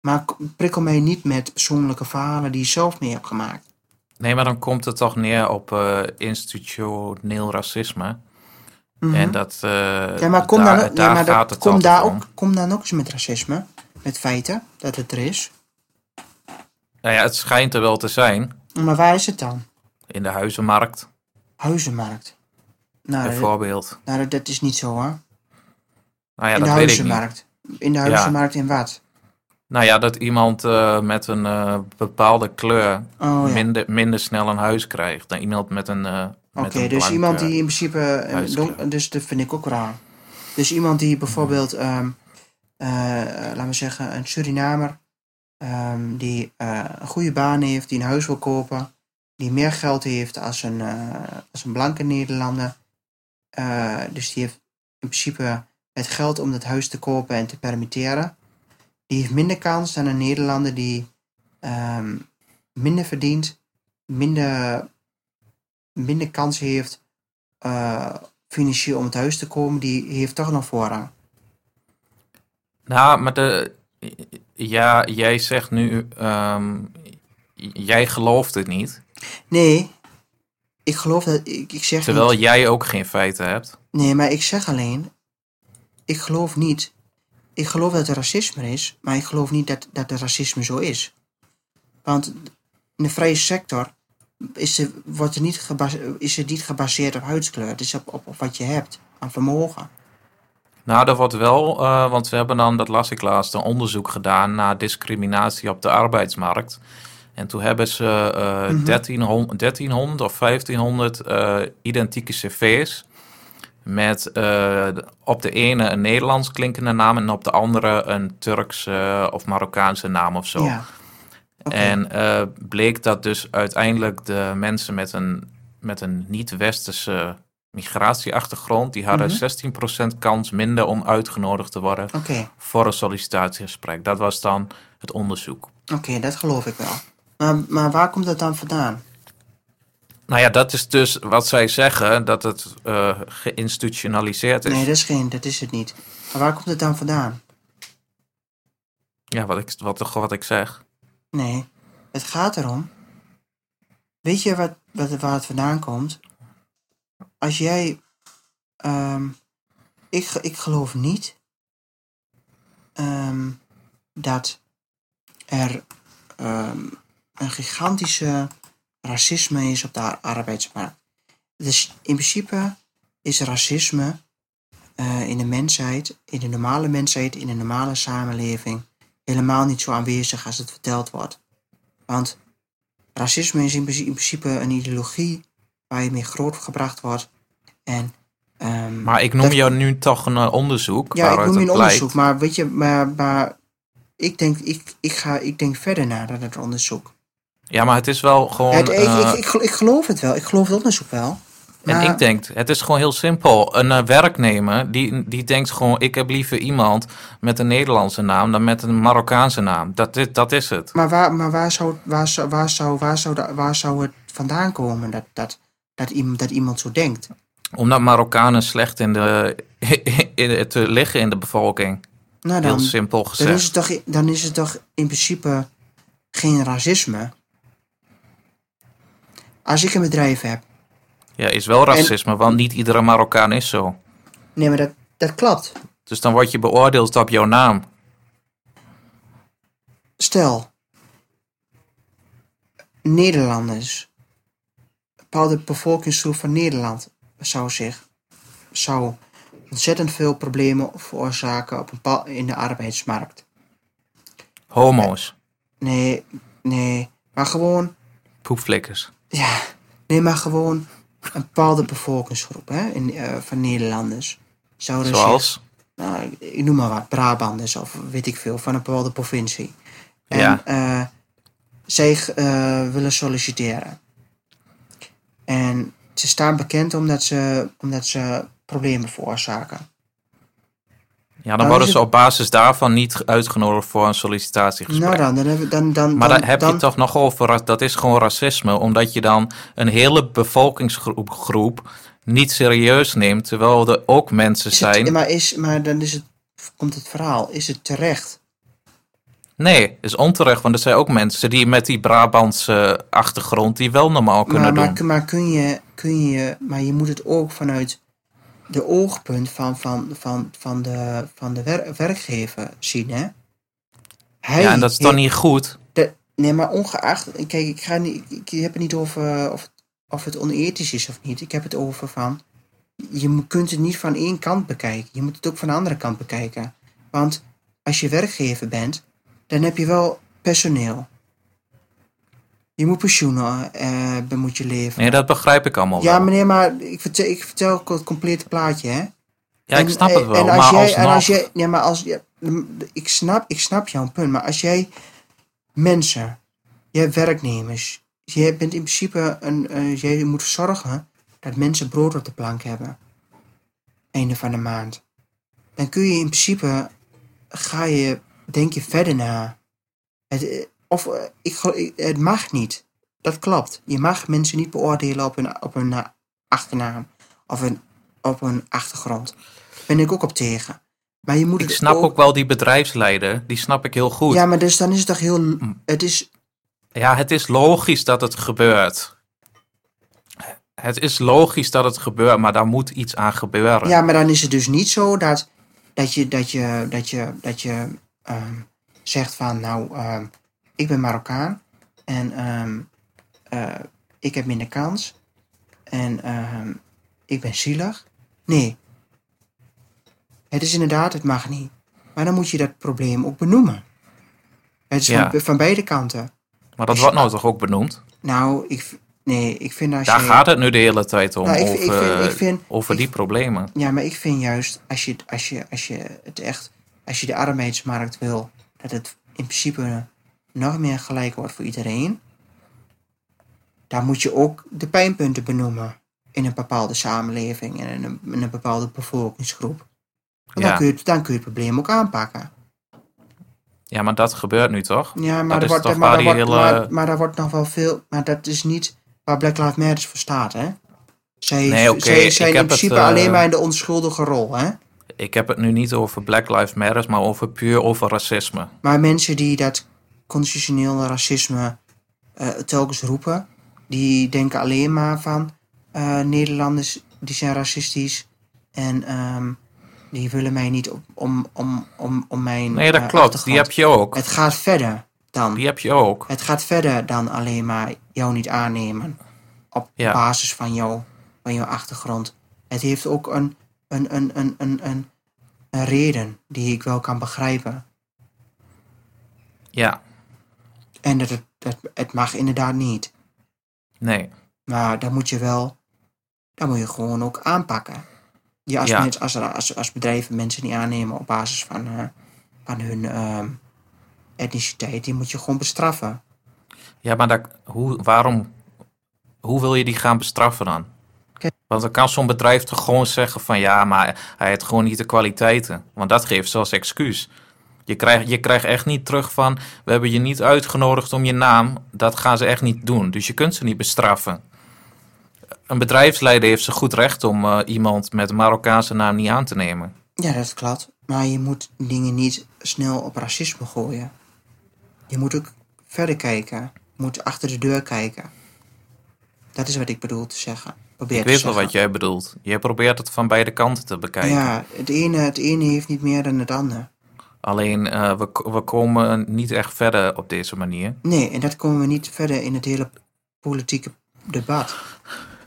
Maar prikkel mij niet met persoonlijke verhalen die je zelf mee hebt gemaakt. Nee, maar dan komt het toch neer op eh, institutioneel racisme. Mhm. En dat, ja, maar kom daar, dan, ook- daar ja, maar gaat dat, het kom, daar om. ook, kom dan ook eens met racisme. Met feiten dat het er is. Nou ja, het schijnt er wel te zijn Maar waar is het dan? in de huizenmarkt, Huizenmarkt. Nou, dat, bijvoorbeeld. nou dat, dat is niet zo hoor. Nou ja, in de dat weet ik niet. huizenmarkt. In de huizenmarkt in wat? Nou ja, dat iemand eh, met een eh, bepaalde kleur Oh ja. minder, minder snel een huis krijgt dan iemand met een. Oké, dus iemand die in principe. eh, don- dus dat vind ik ook raar. Dus iemand die bijvoorbeeld, ehm eh, laten we zeggen, een Surinamer, ehm, die eh, een goede baan heeft, die een huis wil kopen, die meer geld heeft als een, als een blanke Nederlander. Dus die heeft in principe het geld om dat huis te kopen en te permitteren. Die heeft minder kans dan een Nederlander die ehm, minder verdient, minder, minder kans heeft eh, financieel om het huis te komen. Die heeft toch nog voorrang. Nou, maar de, ja, jij zegt nu, ehm, jij gelooft het niet, Nee, ik geloof dat. Ik, ik zeg terwijl niet. jij ook geen feiten hebt. Nee, maar ik zeg alleen. Ik geloof niet. Ik geloof dat er racisme is, maar ik geloof niet dat, dat er racisme zo is. Want in de vrije sector is er, wordt er niet, is er niet gebaseerd op huidskleur. Het is op, op, op wat je hebt aan vermogen. Nou, dat wordt wel, eh, want we hebben dan, dat las ik laatst, een onderzoek gedaan naar discriminatie op de arbeidsmarkt. En toen hebben ze eh Mhm. 1300, 1300 of 1500 eh, identieke cv's. Met op de ene een Nederlands klinkende naam en op de andere een Turkse of Marokkaanse naam of zo. Ja. En eh, bleek dat dus uiteindelijk de mensen met een, met een niet-westerse migratieachtergrond, die hadden Mhm. 16% kans minder om uitgenodigd te worden voor een sollicitatiegesprek. Dat was dan het onderzoek. oké, dat geloof ik wel. Maar, maar waar komt dat dan vandaan? Nou ja, dat is dus wat zij zeggen, dat het eh, geïnstitutionaliseerd is. Nee, dat is, geen, dat is het niet. Maar waar komt het dan vandaan? Ja, wat ik, wat, wat ik zeg. Nee, het gaat erom. Weet je wat, wat, waar het vandaan komt? Als jij. ehm, ik, ik geloof niet ehm, dat er ehm, een gigantische racisme is op de ar- arbeidsmarkt. Dus in principe is racisme eh, in de mensheid, in de normale mensheid, in de normale samenleving, helemaal niet zo aanwezig als het verteld wordt. Want racisme is in principe, in principe een ideologie waar je mee grootgebracht wordt. En, ehm, Maar ik noem dat- jou nu toch een eh, onderzoek ja, ik noem je een onderzoek, maar weet je, maar, maar ik, denk, ik, ik, ga, ik denk verder naar dan het onderzoek. Ja, maar het is wel gewoon... Het, ik, eh, ik, ik, gel- ik geloof het wel, ik geloof het onderzoek wel. En ik denk, het is gewoon heel simpel. Een eh, werknemer, die, die denkt gewoon... ik heb liever iemand met een Nederlandse naam... dan met een Marokkaanse naam. Dat is, dat is het. Maar waar, maar waar, zou, waar, zou, waar, zou, waar, zou, waar zou het vandaan komen dat, dat, dat, iemand, dat iemand zo denkt? Omdat Marokkanen slecht in de, <laughs> in te liggen in de bevolking. Nou, Heel dan, simpel dan, is gezegd. het toch, dan is het toch in principe geen racisme. Als ik een bedrijf heb. Ja, is wel racisme, want niet iedere Marokkaan is zo. Nee, maar dat, dat klopt. Dus dan word je beoordeeld op jouw naam. Stel, Nederlanders, een bepaalde bevolkingsgroep van Nederland zou zich zou ontzettend veel problemen veroorzaken op een in de arbeidsmarkt. Homo's, Nee, nee, maar gewoon, poepflikkers. ja, nee, maar gewoon een bepaalde bevolkingsgroep hè, in, eh, van Nederlanders. Zouden zich Zoals? nou, ik- ik noem maar wat, Brabanders of weet ik veel, van een bepaalde provincie. En Ja. eh, zij eh, willen solliciteren. En ze staan bekend omdat ze, omdat ze problemen veroorzaken. Ja, dan Nou, worden ze op basis daarvan niet uitgenodigd voor een sollicitatiegesprek. Nou dan, dan dan, dan, maar dan, daar heb je toch nog over, dat is gewoon racisme, omdat je dan een hele bevolkingsgroep groep niet serieus neemt, terwijl er ook mensen het, zijn. maar, is, maar dan is het, komt het verhaal, is het terecht? Nee, is onterecht, want er zijn ook mensen die met die Brabantse achtergrond die wel normaal kunnen Maar, doen. maar, maar kun je, kun je, maar je moet het ook vanuit de oogpunt van, van, van, van de, van de wer- werkgever zien, hè? Hij ja, en dat is dan niet goed. de- nee, maar ongeacht, kijk, ik, ga niet, ik, heb het niet over of, het- of het onethisch is of niet. Ik heb het over van, je kunt het niet van één kant bekijken. Je moet het ook van de andere kant bekijken. Want als je werkgever bent, dan heb je wel personeel. Je moet pensioenen, eh, moet je leveren. Nee, dat begrijp ik allemaal Ja, wel. meneer, maar ik vertel, ik vertel ook het complete plaatje, hè? Ja, ik snap het wel, en als maar jij, alsnog... En als jij, ja, maar als, ja, ik, snap, ik snap jouw punt, maar als jij mensen, hebt werknemers, je bent in principe een, eh, jij moet zorgen dat mensen brood op de plank hebben, einde van de maand. Dan kun je in principe, ga je, denk je verder na. Het, eh, of, eh, ik, het mag niet. Dat klopt. Je mag mensen niet beoordelen op hun, op hun eh, achternaam of hun, op hun achtergrond. Ben ik ook op tegen. Maar je moet Ik snap ook wel die bedrijfsleider, die snap ik heel goed. Ja, maar dus dan is het toch heel. Het is. Ja, het is logisch dat het gebeurt. Het is logisch dat het gebeurt, maar daar moet iets aan gebeuren. Ja, maar dan is het dus niet zo dat, dat je, dat je, dat je, dat je ehm, zegt van, nou, ehm, ik ben Marokkaan en ehm, eh, ik heb minder kans en ehm, ik ben zielig. Nee. Het is inderdaad, het mag niet. Maar dan moet je dat probleem ook benoemen. Het is Ja. van, van beide kanten. Maar dat wordt nou toch ook benoemd? Nou, ik, nee, ik vind als Daar je... gaat het nu de hele tijd om, Nou, ik, over, ik vind, ik vind, over ik- die problemen. Ja, maar ik vind juist, als je, als je, als je het echt, als je de arbeidsmarkt wil, dat het in principe nog meer gelijk wordt voor iedereen, dan moet je ook de pijnpunten benoemen in een bepaalde samenleving en in een, in een bepaalde bevolkingsgroep. Ja. dan, kun je, het- dan kun je het probleem ook aanpakken. Ja, maar dat gebeurt nu toch? Ja, maar, Dat er wordt, maar, wordt, hele- maar, maar daar wordt nog wel veel, maar dat is niet waar Black Lives Matter voor staat, hè? Zij, Nee, zijn in het, principe eh, alleen maar in de onschuldige rol, hè? Ik heb het nu niet over Black Lives Matter, maar over puur over racisme. Maar mensen die dat constitutioneel racisme eh, telkens roepen, die denken alleen maar van eh, Nederlanders die zijn racistisch en ehm, die willen mij niet op, om, om, om, om mijn. Nee, dat eh, klopt. Die heb je ook. Het gaat verder dan. Die heb je ook. Het gaat verder dan alleen maar jou niet aannemen op Ja. basis van jouw van je achtergrond. Het heeft ook een, een, een, een, een, een, een reden die ik wel kan begrijpen. Ja, En dat het, dat, het mag inderdaad niet. nee. Maar dan moet je wel, dan moet je gewoon ook aanpakken. Ja, als, Ja. mensen, als, als, als bedrijven mensen niet aannemen op basis van, eh, van hun ehm, etniciteit, die moet je gewoon bestraffen. Ja, maar hoe, waarom, hoe wil je die gaan bestraffen dan? Kijk. Want dan kan zo'n bedrijf toch gewoon zeggen van ja, maar hij heeft gewoon niet de kwaliteiten. Want dat geeft ze als excuus. Je krijgt, je krijgt echt niet terug van we hebben je niet uitgenodigd om je naam. Dat gaan ze echt niet doen. Dus je kunt ze niet bestraffen. Een bedrijfsleider heeft ze goed recht om eh, iemand met een Marokkaanse naam niet aan te nemen. Ja, dat klopt. Maar je moet dingen niet snel op racisme gooien. Je moet ook verder kijken. Je moet achter de deur kijken. Dat is wat ik bedoel te zeggen. Probeer Ik weet wel wat jij bedoelt. Je probeert het van beide kanten te bekijken. Ja, het ene, het ene heeft niet meer dan het andere. Alleen eh, we, we komen niet echt verder op deze manier. Nee, en dat komen we niet verder in het hele politieke debat.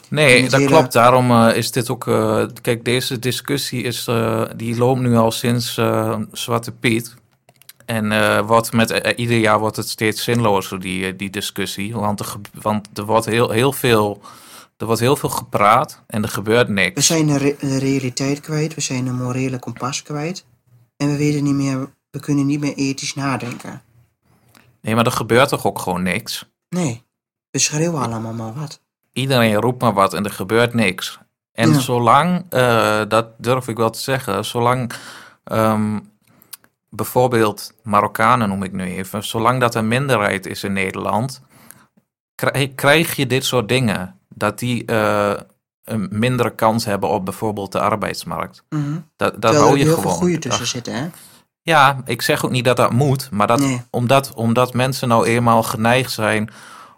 Nee, dat hele- klopt. Daarom eh, is dit ook. eh, kijk, deze discussie is, die loopt nu al sinds Zwarte Piet. En wordt met, ieder jaar wordt het steeds zinlozer, die, die discussie. Want er, want er wordt heel, heel veel. Er wordt heel veel gepraat en er gebeurt We niks. zijn de, re- de realiteit kwijt, we zijn een morele kompas kwijt. En we weten niet meer, we kunnen niet meer ethisch nadenken. Nee, maar er gebeurt toch ook gewoon niks. Nee, we schreeuwen allemaal maar wat. Iedereen roept maar wat en er gebeurt niks. En Ja. zolang, eh, dat durf ik wel te zeggen, zolang ehm, bijvoorbeeld Marokkanen noem ik nu even, zolang dat een minderheid is in Nederland, krij- krijg je dit soort dingen. Dat die eh, een mindere kans hebben op bijvoorbeeld de arbeidsmarkt. Mhm. Dat, dat Terwijl hou er je heel gewoon. goede tussen zitten, hè? ja, ik zeg ook niet dat dat moet, maar dat, Nee. omdat, omdat mensen nou eenmaal geneigd zijn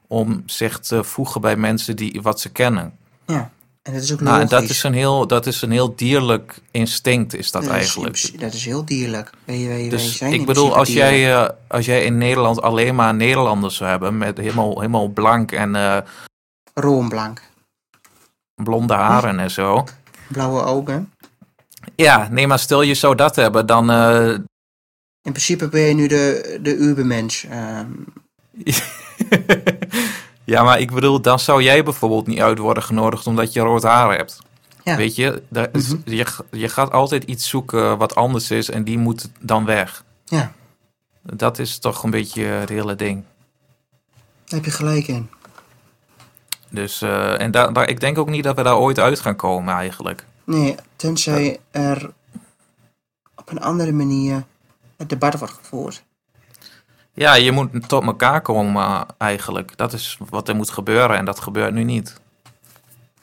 om zich te voegen bij mensen die wat ze kennen. Ja, en dat is ook Nou, logisch. dat is, een heel, dat is een heel dierlijk instinct, is dat Dat eigenlijk. dat is heel dierlijk. Wij, wij, Dus ik bedoel, als jij, eh, als jij in Nederland alleen maar Nederlanders zou hebben, met helemaal, helemaal blank en eh, Roomblank. Blonde haren en zo. Blauwe ogen. Ja, nee, maar stel je zou dat hebben, dan. eh, In principe ben je nu de, de ubermensch. ehm. <laughs> ja, maar ik bedoel, dan zou jij bijvoorbeeld niet uit worden genodigd omdat je rood haar hebt. Ja. Weet je, Mhm. je, je gaat altijd iets zoeken wat anders is en die moet dan weg. ja, Dat is toch een beetje het hele ding. daar heb je gelijk in. Dus, eh, en daar, daar, ik denk ook niet dat we daar ooit uit gaan komen eigenlijk. Nee, tenzij er op een andere manier het debat wordt gevoerd. Ja, je moet tot elkaar komen eigenlijk. Dat is wat er moet gebeuren en dat gebeurt nu niet.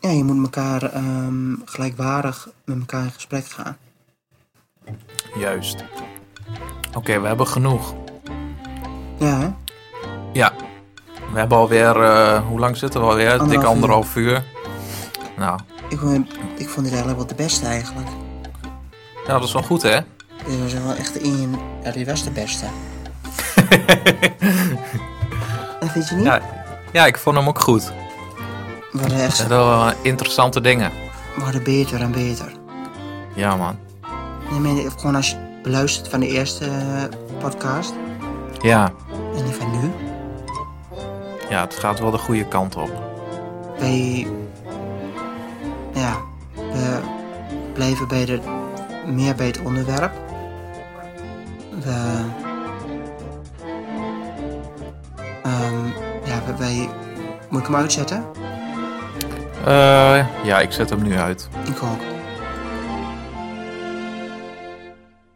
Ja, je moet elkaar ehm, gelijkwaardig met elkaar in gesprek gaan. Juist. Oké, we hebben genoeg. Ja, hè? Ja, we hebben alweer, eh, hoe lang zitten we alweer? Dik Anderhalf uur. anderhalf uur. Nou, Ik, vond- ik vond dit eigenlijk wel de beste eigenlijk. ja, dat is wel goed hè? Dit was wel echt een... Ja, dit was de beste. <laughs> En vind je niet? ja, ja, ik vond hem ook goed. We worden echt Dat wel interessante dingen. we worden beter en beter. Ja man. Nee, gewoon als je beluistert van de eerste eh, podcast Ja, en die van nu. Ja, het gaat wel de goede kant op. Wij... Ja, we blijven bij de, meer bij het onderwerp. We... ehm, ja, wij... Moet ik hem uitzetten? Eh, ja, ik zet hem nu uit. Ik ook.